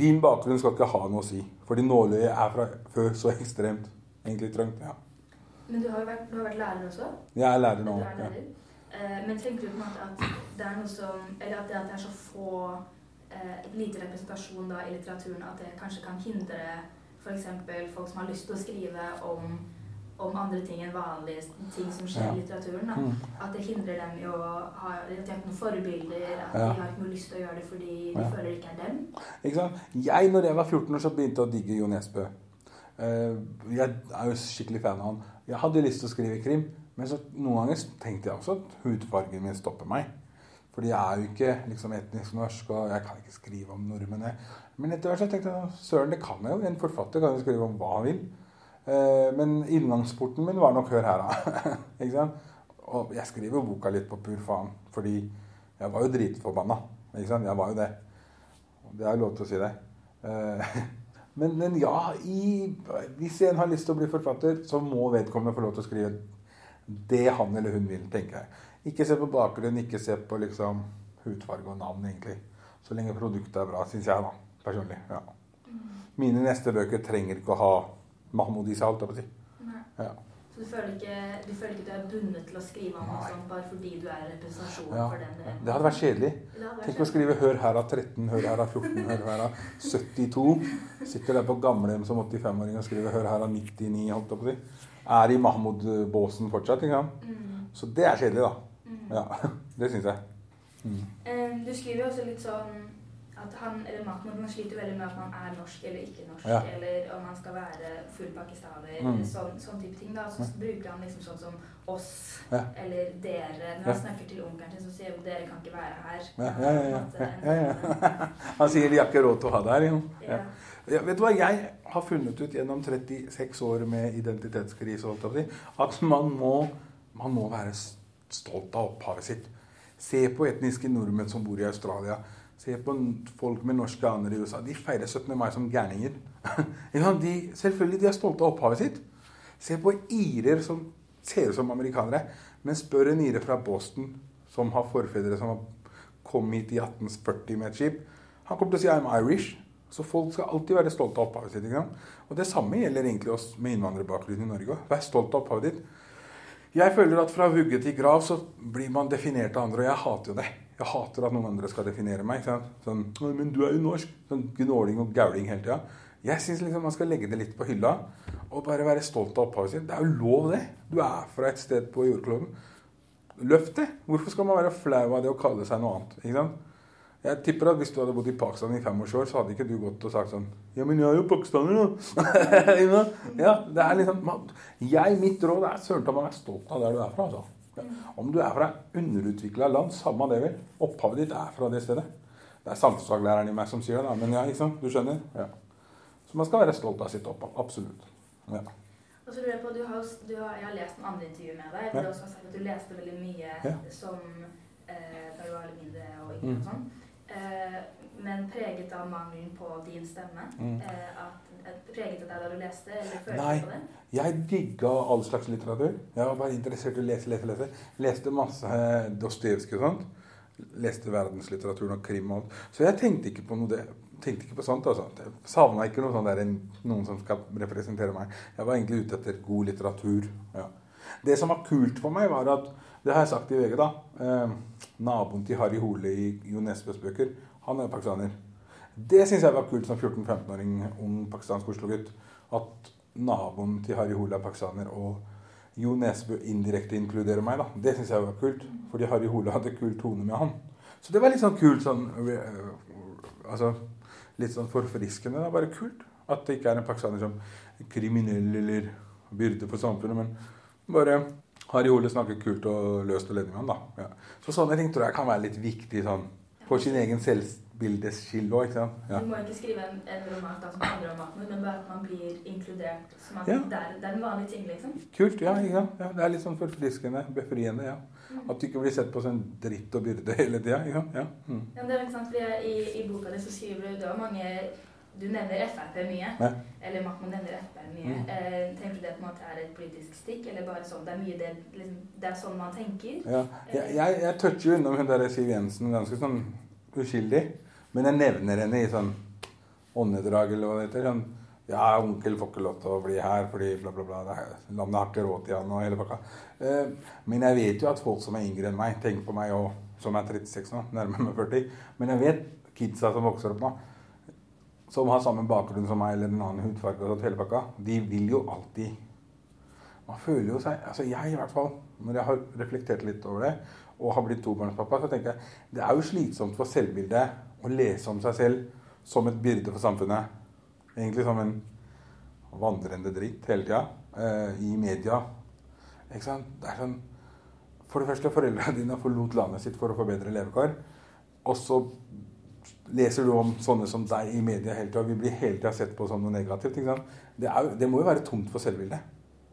Din bakgrunn skal ikke ha noe å si. Fordi nåløyet er fra før så ekstremt egentlig trangt. ja. Men du har jo vært, du har vært lærer også? Jeg er lærer nå. Er lærer. Ja. Eh, men tenker du på en måte at det er noe som Eller at det, at det er så få eh, lite representasjon da i litteraturen at det kanskje kan hindre f.eks. folk som har lyst til å skrive om, om andre ting enn vanlige ting som skjer Ja. i litteraturen. Da. Mm. At det hindrer dem i å ha noen forbilder, at Ja. de har ikke noe lyst til å gjøre det fordi de føler det ikke er dem. Ikke sant? Jeg, når jeg var 14 år, så begynte jeg å digge Jo Nesbø. Eh, jeg er jo skikkelig fan av han. Jeg hadde lyst til å skrive krim, men så noen ganger tenkte jeg også at hudfargen min stopper meg. Fordi jeg er jo ikke liksom etnisk norsk, og jeg kan ikke skrive om nordmenn. Men etter hvert så tenkte jeg søren, det kan jeg jo. En forfatter kan jo skrive om hva han vil. Eh, men inngangsporten min var nok Hør her, da. ikke sant? Og jeg skriver jo boka litt på pur faen, fordi jeg var jo dritforbanna. Ikke sant? Jeg var jo det. Det er lov til å si det. Men, men ja, i, hvis en har lyst til å bli forfatter, så må vedkommende få lov til å skrive det han eller hun vil, tenker jeg. Ikke se på bakgrunn, ikke se på liksom hudfarge og navn, egentlig. Så lenge produktet er bra, syns jeg, da. Personlig. ja. Mine neste bøker trenger ikke å ha Mahmoud i seg, holdt jeg på å si. Ja. Du føler, ikke, du føler ikke du er bundet til å skrive om noe sånt bare fordi du er representasjon Ja. for den Det hadde vært kjedelig. Vært Tenk å skrive 'Hør her av 13', 'Hør her av 14', 'Hør her av 72'. Sitter der på gamlehjem som 85-åring og skriver 'Hør her av 99', holdt jeg på å si. Er i Mahmoud-båsen fortsatt, ikke sant? Mm. Så det er kjedelig, da. Mm. Ja, det syns jeg. Mm. Du skriver jo også litt sånn at han eller Mahmoud man sliter veldig med at man er norsk eller ikke norsk, Ja. eller om man skal være full pakistaner, Mm. sånn, sånn type ting. da, Så bruker han liksom sånn som oss Ja. eller dere. Når Ja. han snakker til onkelen sin, så sier han dere kan ikke være her. Ja, ja, ja. ja. Ja, ja, sånn- ja. Han sier de har ikke råd til å ha det her. Ja. Ja, vet du hva jeg har funnet ut gjennom 36 år med identitetskrise, at man må, man må være stolt av opphavet sitt. Se på etniske nordmenn som bor i Australia. Se på folk med norske aner i USA. De feirer 17. mai som gærninger. de, selvfølgelig de er stolte av opphavet sitt. Se på irer som ser ut som amerikanere. Men spør en ire fra Boston som har forfedre som har kommet hit i 1840 med et skip. Han kommer til å si 'I'm Irish'. Så folk skal alltid være stolte av opphavet sitt. Og det samme gjelder egentlig oss med innvandrerbakgrunn i Norge. Vær stolt av opphavet ditt. Jeg føler at fra vugge til grav så blir man definert av andre, og jeg hater jo det. Jeg hater at noen andre skal definere meg. Sånn, 'Men du er jo norsk.' Sånn gnåling og gauling hele tida. Jeg syns liksom man skal legge det litt på hylla og bare være stolt av opphavet sitt. Det er jo lov, det. Du er fra et sted på jordkloden. Løft det. Hvorfor skal man være flau av det å kalle seg noe annet? Ikke sant? Jeg tipper at Hvis du hadde bodd i Pakistan i 25 år, så hadde ikke du gått og sagt sånn Ja, men jeg er jo pakistaner, jo. Ja, det er liksom jeg, Mitt råd er søren ta meg være stolt av der du er fra. Altså. Om du er fra underutvikla land, samme det vel. Opphavet ditt er fra det stedet. Det er samfunnsfaglæreren i meg som sier det, da. men ja, ikke sant? du skjønner? Ja. Så man skal være stolt av sitt opphav. Absolutt. Ja. Og så lurer jeg på, du har, du har, Jeg har lest noen andre intervjuer med deg. Ja. Du også har sagt at du leste veldig mye Ja. som eh, da du var litt mindre og yngre Mm. og sånn. Eh, men preget av mangelen på din stemme. Mm. Eh, at preget av deg da du leste, eller følte Nei. på det? Jeg digga all slags litteratur. Jeg var bare interessert i å lese, lese, lese. Leste masse eh, Dostojevskij og sånt. Leste verdenslitteraturen og krim og alt. Så jeg tenkte ikke på noe det. Tenkte ikke på sånt, altså. Jeg savna ikke noe sånt der, noen som skal representere meg. Jeg var egentlig ute etter god litteratur. Ja. Det som var kult for meg, var at Det har jeg sagt i VG, da. Eh, naboen til Harry Hole i Jo Nesbøs bøker, han er pakistaner. Det syns jeg var kult som 14-15-åring, ung pakistansk Oslo-gutt. At naboen til Harry Hole er pakistaner, og Jo Nesbø indirekte inkluderer meg. da. Det syns jeg var kult, fordi Harry Hole hadde kul tone med han. Så det var litt sånn kult sånn øh, Altså litt sånn forfriskende. Er bare kult at det ikke er en pakistaner som er kriminell eller byrde for samfunnet, men bare Harry Hole snakker kult og løst og ledig med han, da. Ja. Så sånne ting tror jeg kan være litt viktig sånn for sin egen selvbildeskilde òg. Ja. Du må ikke skrive en, en roman da, som handler om maten, men bare at man blir inkludert. At Ja. det, er, det er en vanlig ting, liksom. Kult, ja, ja. Det er litt sånn forfriskende, befriende. ja. At du ikke blir sett på som dritt og byrde hele tida. Ja. Ja. Mm. Ja, det er sant, fordi i, I boka di så skriver du det var mange Du nevner Frp mye. Ja. Eller Mahmoud nevner Frp mye. Mm. Eh, tenker du det på en måte er et politisk stikk, eller bare sånn det er mye det, liksom, det er sånn man tenker? Ja. Jeg, jeg, jeg toucher jo innom hun der Siv Jensen ganske sånn uskyldig. Men jeg nevner henne i sånn åndedrag eller hva det heter. Sånn, ja, onkel får ikke lov til å bli her fordi bla, bla, bla. det Landet har ikke råd til han og hele pakka. Eh, men jeg vet jo at folk som er yngre enn meg, tenker på meg òg, som er 36 nå, nærmer meg 40. Men jeg vet kidsa som vokser opp nå, som har samme bakgrunn som meg eller en annen hudfarge og hele pakka, de vil jo alltid Man føler jo seg altså Jeg i hvert fall, når jeg har reflektert litt over det, og har blitt tobarnspappa, så tenker jeg det er jo slitsomt for selvbildet å lese om seg selv som et byrde for samfunnet. Egentlig som en vandrende dritt hele tida. Eh, I media. Ikke sant? Det er sånn For det første, foreldrene dine forlot landet sitt for å få bedre levekår. Og så leser du om sånne som deg i media hele tida. Vi blir hele tida sett på som noe negativt. Det, er, det må jo være tomt for selvbildet.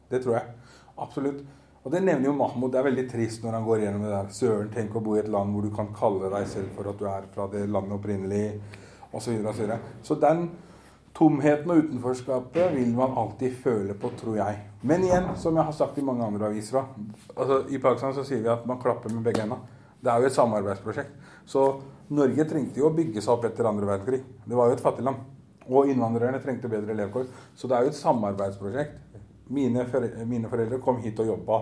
Det tror jeg. Absolutt. Og det nevner jo Mahmoud. Det er veldig trist når han går gjennom det der. Søren, tenk å bo i et land hvor du kan kalle deg selv for at du er fra det landet opprinnelig, osv. Så, så den tomheten og utenforskapet vil man alltid føle på, tror jeg. Men igjen, som jeg har sagt i mange andre aviser altså, I Pakistan så sier vi at man klapper med begge hendene. Det er jo et samarbeidsprosjekt. Så Norge trengte jo å bygge seg opp etter andre verdenskrig. Det var jo et fattig land. Og innvandrerne trengte bedre levekår. Så det er jo et samarbeidsprosjekt. Mine, mine foreldre kom hit og jobba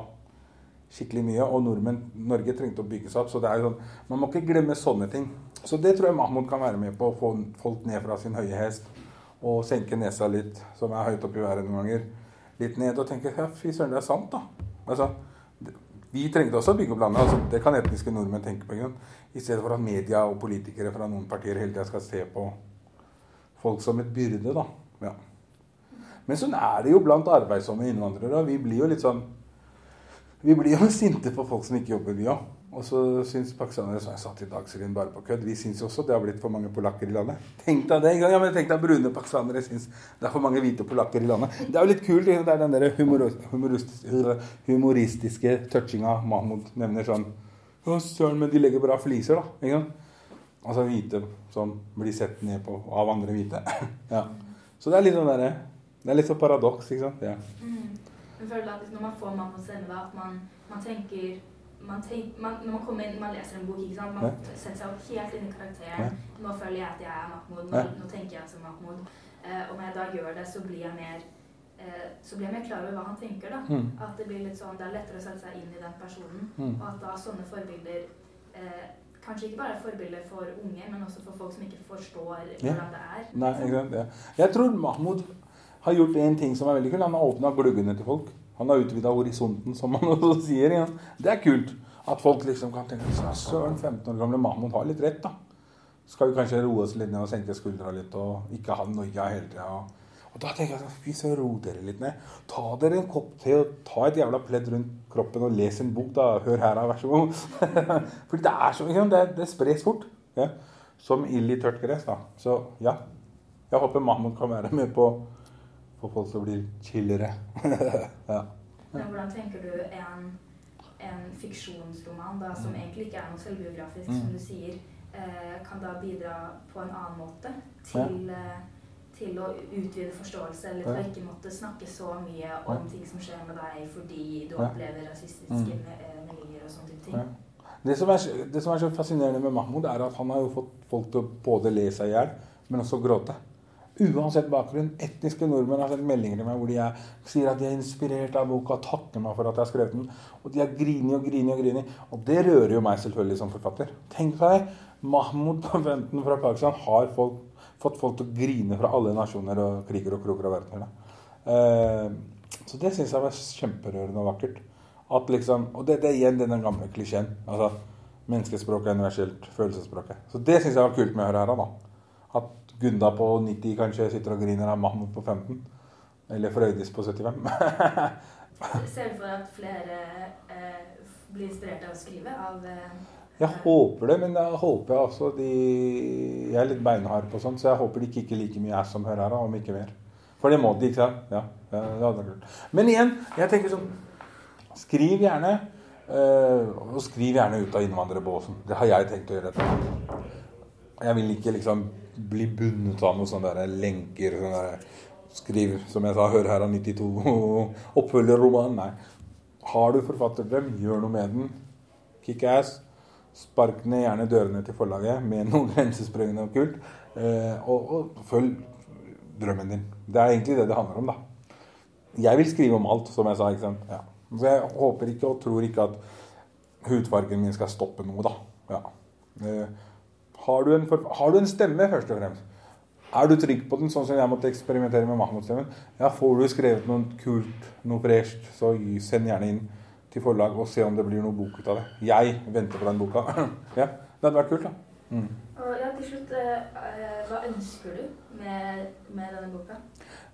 skikkelig mye, og nordmenn, Norge trengte å bygge seg opp. Så det er jo sånn, man må ikke glemme sånne ting. Så det tror jeg Mahmoud kan være med på å få folk ned fra sin høye hest og senke nesa litt, som er høyt oppe i været noen ganger, litt ned og tenke ja, fy søren, det er sant, da. Altså, vi trengte også å bygge opp landet. Altså, det kan etniske nordmenn tenke på. I stedet for at media og politikere fra noen partier hele tida skal se på folk som et byrde. da. Ja. Men sånn er det jo blant arbeidsomme innvandrere. Vi blir jo litt sånn Vi blir jo sinte på folk som ikke jobber, vi òg. Og så syns pakistanere som jeg satt i Dagsrevyen bare på kødd, vi syns også det har blitt for mange polakker i landet. Tenk deg det! Ja, men tenk deg brune pakistanere syns det er for mange hvite polakker i landet. Det er jo litt kult. Det er den der humoristiske, humoristiske touchinga Mahmoud nevner sånn Å, søren, men de legger bra fliser, da. Ikke sant? Altså hvite som blir sett ned på av andre hvite. ja. Så det er litt sånn derre Det er litt sånn paradoks, ikke sant? Ja. Mm. Jeg føler at Når man får Mahmoud scenen, at man, man tenker man tenk, man, når man kommer inn, man leser en bok, ikke sant? man ja. setter seg helt inn i karakteren. Ja. Nå føler jeg at jeg er Mahmoud. Nå, ja. nå tenker jeg som Mahmoud. Eh, når jeg da gjør det, så blir jeg mer eh, så blir jeg mer klar over hva han tenker. da. Mm. At det blir litt sånn, det er lettere å sette seg inn i den personen. Mm. Og at da sånne forbilder eh, Kanskje ikke bare er forbilder for unge, men også for folk som ikke forstår hvordan det er. Nei, ikke sant? Jeg tror Mahmoud har gjort en ting som er veldig kult. Han har åpna gluggene til folk. Han har utvida horisonten, som man også sier. Ja. Det er kult. At folk liksom kan tenke Søren, 15 år gamle Mahmoud har litt rett, da. Skal vi kanskje roe oss litt ned og senke skuldra litt og ikke ha noia hele tida. Og da tenker jeg sånn Fy søren, ro dere litt ned. Ta dere en kopp te og ta et jævla pledd rundt kroppen og les en bok, da. Hør her, da. Vær så god. For det er så Det, det spres fort. Ja. Som ild i tørt gress, da. Så ja. Jeg håper Mahmoud kan være med på få folk som blir bli chillere. ja. Men hvordan tenker du en, en fiksjonsroman da, som mm. egentlig ikke er noe selvbiografisk, mm. som du sier, eh, kan da bidra på en annen måte til, ja. eh, til å utvide forståelse, eller til å ikke måtte snakke så mye om ja. ting som skjer med deg fordi du opplever rasistiske mm. Eh, miljøer og sånne type ting? Det som, er, det som, er, så fascinerende med Mahmoud, er at han har jo fått folk til å både le seg i hjel, men også gråte. Uansett bakgrunn. Etniske nordmenn har sendt meldinger til meg hvor de er, sier at de er inspirert av boka, takker meg for at jeg har skrevet den. Og de har grini og grini og grini. Og det rører jo meg selvfølgelig som forfatter. Tenk deg, Mahmoud på 15 fra Pakistan har folk, fått folk til å grine fra alle nasjoner og kriger og kroker og verdener. Så det syns jeg var kjemperørende og vakkert. At liksom, og det, det er igjen den gamle klisjeen. Altså, menneskespråket er universelt følelsesspråket. Så det syns jeg var kult med å høre her. da. At Gunda på 90 kanskje sitter og griner av Mahmoud på 15. Eller Frøydis på 75. Ser du for deg at flere eh, blir inspirert av å skrive? Av, eh, jeg håper det, men jeg håper jeg også de Jeg er litt beinhard på sånt, så jeg håper de kikker like mye ass som hører her, om ikke mer. For det må de, ikke sant? Ja, ja, Men igjen, jeg tenker sånn Skriv gjerne. Eh, og skriv gjerne ut av innvandrerbåsen. Det har jeg tenkt å gjøre. Jeg vil ikke liksom bli bundet av noen sånne der lenker. Sånne der, skriv, som jeg sa, hør her av 92 oppfølgerroman. Nei. Har du forfatterdrøm, gjør noe med den. Kickass. Spark ned gjerne dørene til forlaget med noe grensesprengende og kult. Eh, og, og, følg drømmen din. Det er egentlig det det handler om, da. Jeg vil skrive om alt, som jeg sa. ikke sant? Ja. Så jeg håper ikke og tror ikke at hudfargen min skal stoppe noe, da. Ja. Eh, har du, en, har du en stemme, først og fremst? Er du trygg på den, sånn som jeg måtte eksperimentere med Mahmoud-stemmen? Ja, får du skrevet noe kult, noe fresht, så send gjerne inn til forlag og se om det blir noe bok ut av det. Jeg venter på den boka. ja, Det hadde vært kult, da. Mm. Og ja, til slutt, uh, hva ønsker du med, med, denne boka?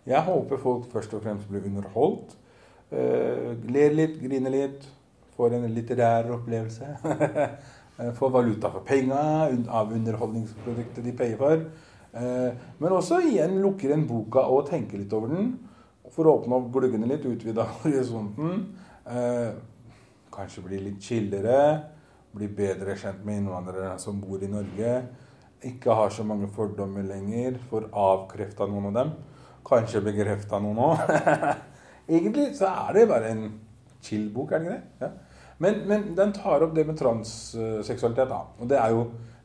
Jeg håper folk først og fremst blir underholdt. Uh, ler litt, griner litt. Får en litterær opplevelse. får valuta for penga av underholdningsproduktet de payer for. Uh, men også igjen lukker en boka og tenker litt over den. For å åpne opp gluggene litt, utvide horisonten. kanskje bli litt chillere bli bedre kjent med innvandrere som bor i Norge. Ikke har så mange fordommer lenger. Får avkrefta noen av dem. Kanskje bekrefta noen òg. Egentlig så er det bare en chill-bok, er det ikke det? Ja. Men, men, den tar opp det med transseksualitet, da. Og det er jo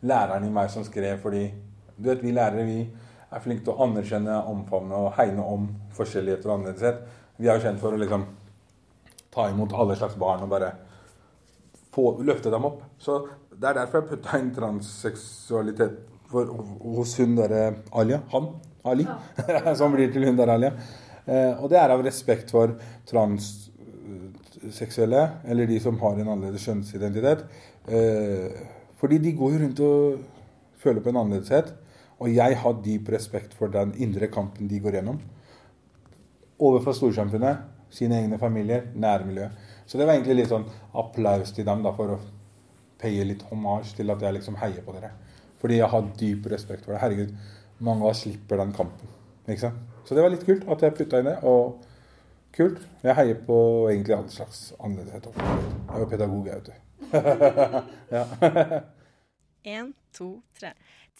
læreren i meg som skrev, fordi du vet, vi lærere vi er flinke til å anerkjenne, omfavne og hegne om forskjelligheter og annerledeshet. Vi er jo kjent for å liksom ta imot alle slags barn og bare få, løfte dem opp. Så Det er derfor jeg putta inn transseksualitet for, hos hun derre Alia. Han. Ali. Ja. som blir til hun der Alia. Eh, og det er av respekt for transseksuelle, eller de som har en annerledes kjønnsidentitet. Eh, fordi de går jo rundt og føler på en annerledeshet. Og jeg har dyp respekt for den indre kampen de går gjennom. Overfor storsamfunnet, sine egne familier, nærmiljøet. Så det var egentlig litt sånn applaus til dem da, for å paye litt hommage til at jeg liksom heier på dere. Fordi jeg har dyp respekt for det. Herregud, mange av oss slipper den kampen. Ikke sant? Så det var litt kult at jeg putta inn det. Og kult. Jeg heier på egentlig alle slags annerledeshet. Jeg er jo pedagog, jeg, vet du. En, to, tre.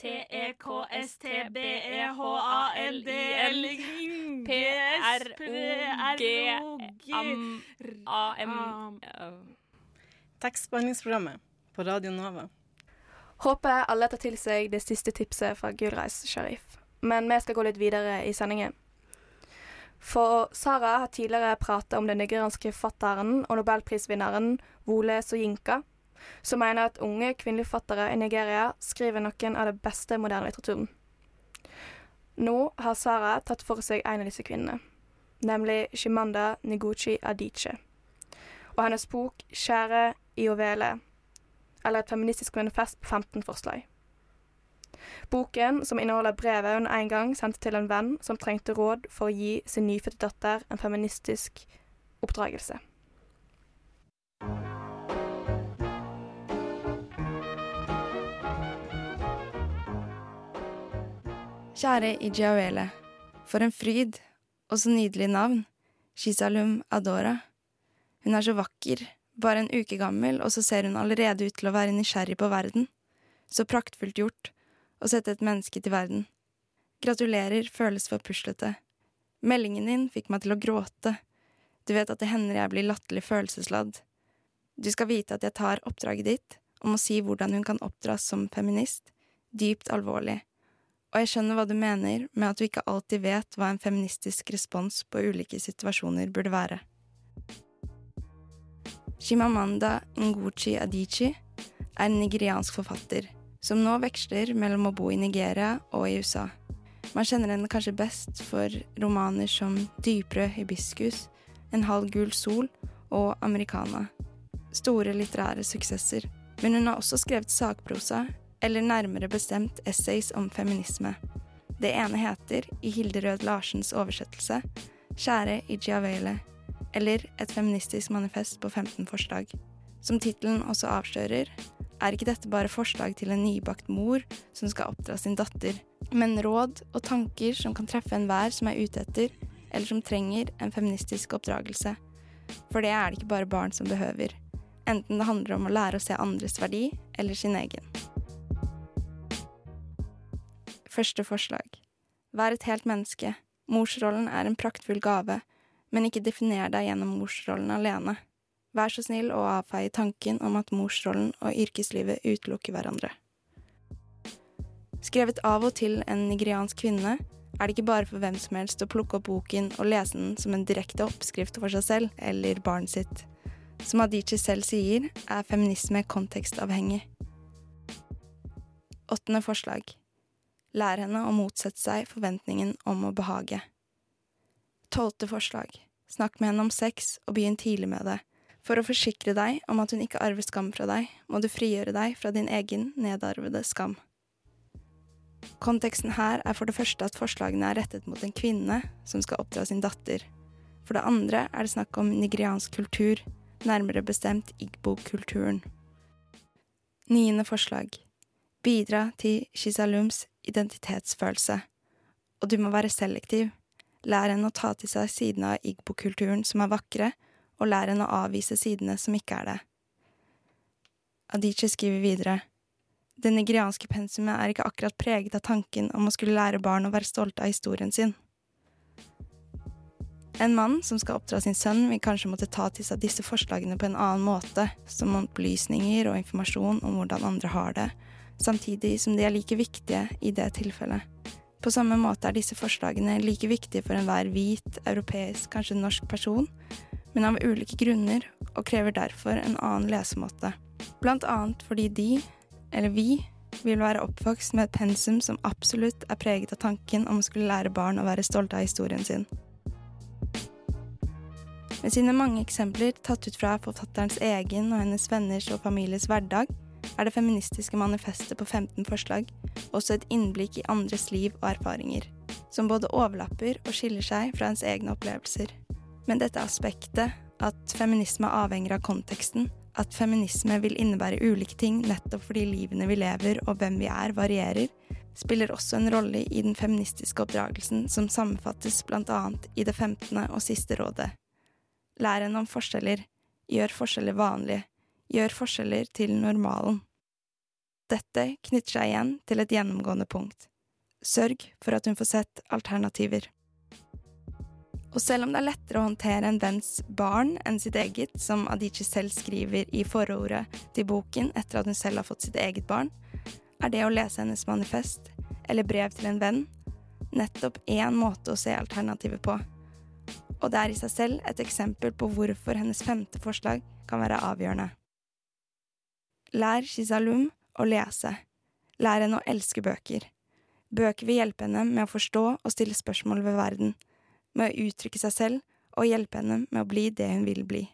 T-E-K-S-T-B-E-H-A-L-D-L-P-R-O-G-A-M Tekstbehandlingsprogrammet på Radio Nova. Håper alle tar til seg det siste tipset fra Gulreis Sharif. Men vi skal gå litt videre i sendingen. For Sara har tidligere prata om den nigerianske forfatteren og nobelprisvinneren Wole Soyinka som mener at unge kvinnelige forfattere i Nigeria skriver noen av det beste moderne litteraturen. Nå har Sara tatt for seg en av disse kvinnene, nemlig Shimanda Niguchi Adiche, og hennes bok 'Kjære Iovele', eller et feministisk manifest på 15 forslag. Boken, som inneholder brevet hun en gang sendte til en venn som trengte råd for å gi sin nyfødte datter en feministisk oppdragelse. Kjære Ijiawele, for en fryd, og så nydelig navn, Shisalum Adora. Hun er så vakker, bare en uke gammel, og så ser hun allerede ut til å være nysgjerrig på verden. Så praktfullt gjort, å sette et menneske til verden. Gratulerer føles for puslete. Meldingen din fikk meg til å gråte. Du vet at det hender jeg blir latterlig følelsesladd. Du skal vite at jeg tar oppdraget ditt om å si hvordan hun kan oppdras som feminist, dypt alvorlig og jeg skjønner hva du mener med at du ikke alltid vet hva en feministisk respons på ulike situasjoner burde være. Shimamanda Ngochi Adichi er en nigeriansk forfatter som nå veksler mellom å bo i Nigeria og i USA. Man kjenner henne kanskje best for romaner som Dyprød hibiskus, En halv gul sol og Americana. Store litterære suksesser. Men hun har også skrevet sakprosa, eller nærmere bestemt essays om feminisme. Det ene heter, i Hilderød Larsens oversettelse, Kjære Ijiavele, eller Et feministisk manifest på 15 forslag. Som tittelen også avslører, er ikke dette bare forslag til en nybakt mor som skal oppdra sin datter, men råd og tanker som kan treffe enhver som er ute etter, eller som trenger en feministisk oppdragelse. For det er det ikke bare barn som behøver, enten det handler om å lære å se andres verdi eller sin egen. Første forslag. Vær et helt menneske. Morsrollen er en praktfull gave, men ikke definer deg gjennom morsrollen alene. Vær så snill å avfeie tanken om at morsrollen og yrkeslivet utelukker hverandre. Skrevet av og til en nigeriansk kvinne, er det ikke bare for hvem som helst å plukke opp boken og lese den som en direkte oppskrift for seg selv eller barnet sitt. Som Adichie selv sier, er feminisme kontekstavhengig. Åttende forslag. Lær henne å motsette seg forventningen om å behage. Tolvte forslag. Snakk med henne om sex, og begynn tidlig med det. For å forsikre deg om at hun ikke arver skam fra deg, må du frigjøre deg fra din egen nedarvede skam. Konteksten her er for det første at forslagene er rettet mot en kvinne som skal oppdra sin datter. For det andre er det snakk om nigeriansk kultur, nærmere bestemt igbo-kulturen. Niende forslag. Bidra til Shizalums identitetsfølelse. Og du må være selektiv. Lær henne å ta til seg sidene av igbo-kulturen som er vakre, og lær henne å avvise sidene som ikke er det. Adichie skriver videre. Det nigerianske pensumet er ikke akkurat preget av tanken om å skulle lære barn å være stolte av historien sin. En mann som skal oppdra sin sønn, vil kanskje måtte ta til seg disse forslagene på en annen måte, som opplysninger og informasjon om hvordan andre har det, samtidig som de er like viktige i det tilfellet. På samme måte er disse forslagene like viktige for enhver hvit, europeisk, kanskje norsk person, men av ulike grunner, og krever derfor en annen lesemåte. Blant annet fordi de, eller vi, vil være oppvokst med et pensum som absolutt er preget av tanken om å skulle lære barn å være stolte av historien sin. Med sine mange eksempler tatt ut fra forfatterens egen og hennes venners og families hverdag, er det feministiske manifestet på 15 forslag også et innblikk i andres liv og erfaringer, som både overlapper og skiller seg fra ens egne opplevelser. Men dette aspektet, at feminisme avhenger av konteksten, at feminisme vil innebære ulike ting nettopp fordi livene vi lever og hvem vi er, varierer, spiller også en rolle i den feministiske oppdragelsen som sammenfattes blant annet i det femtende og siste rådet. Lær henne om forskjeller, gjør forskjeller vanlige, gjør forskjeller til normalen. Dette knytter seg igjen til et gjennomgående punkt. Sørg for at hun får sett alternativer. Og selv om det er lettere å håndtere en venns barn enn sitt eget, som Adichie selv skriver i forordet til boken etter at hun selv har fått sitt eget barn, er det å lese hennes manifest, eller brev til en venn, nettopp én måte å se alternativet på. Og det er i seg selv et eksempel på hvorfor hennes femte forslag kan være avgjørende. Lær Shizalum å lese. Lær henne å elske bøker. Bøker vil hjelpe henne med å forstå og stille spørsmål ved verden med å uttrykke seg selv og hjelpe henne med å bli det hun vil bli.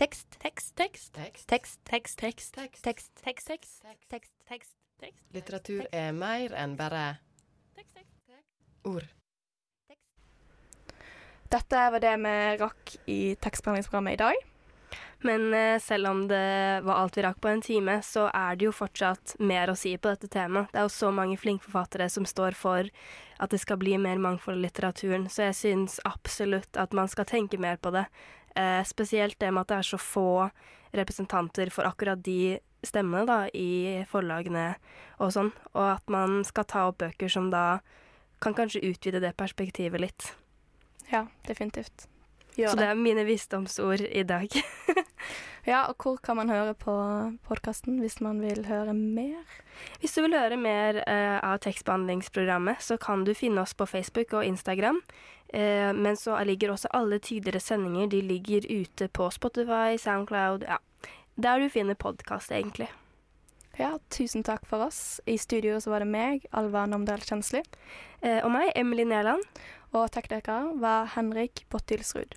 Tekst, tekst, tekst, tekst, tekst, tekst, tekst, tekst, tekst, tekst, tekst, tekst, tekst, tekst. Litteratur er mer enn bare ord. Dette var det vi rakk i tekstbehandlingsprogrammet i dag. Men eh, selv om det var alt vi rakk på en time, så er det jo fortsatt mer å si på dette temaet. Det er jo så mange flinke forfattere som står for at det skal bli mer mangfold i litteraturen, så jeg syns absolutt at man skal tenke mer på det. Eh, spesielt det med at det er så få representanter for akkurat de stemmene da, i forlagene og sånn, og at man skal ta opp bøker som da kan kanskje utvide det perspektivet litt. Ja, definitivt. Gjør så det. det er mine visdomsord i dag. ja, og hvor kan man høre på podkasten hvis man vil høre mer? Hvis du vil høre mer uh, av tekstbehandlingsprogrammet, så kan du finne oss på Facebook og Instagram. Uh, men så ligger også alle tidligere sendinger de ligger ute på Spotify, Soundcloud, ja. Der du finner podkast, egentlig. Ja, tusen takk for oss. I studio så var det meg, Alva Namdal Kjensli. Uh, og meg, Emily Næland. Og tekniker var Henrik Bottilsrud.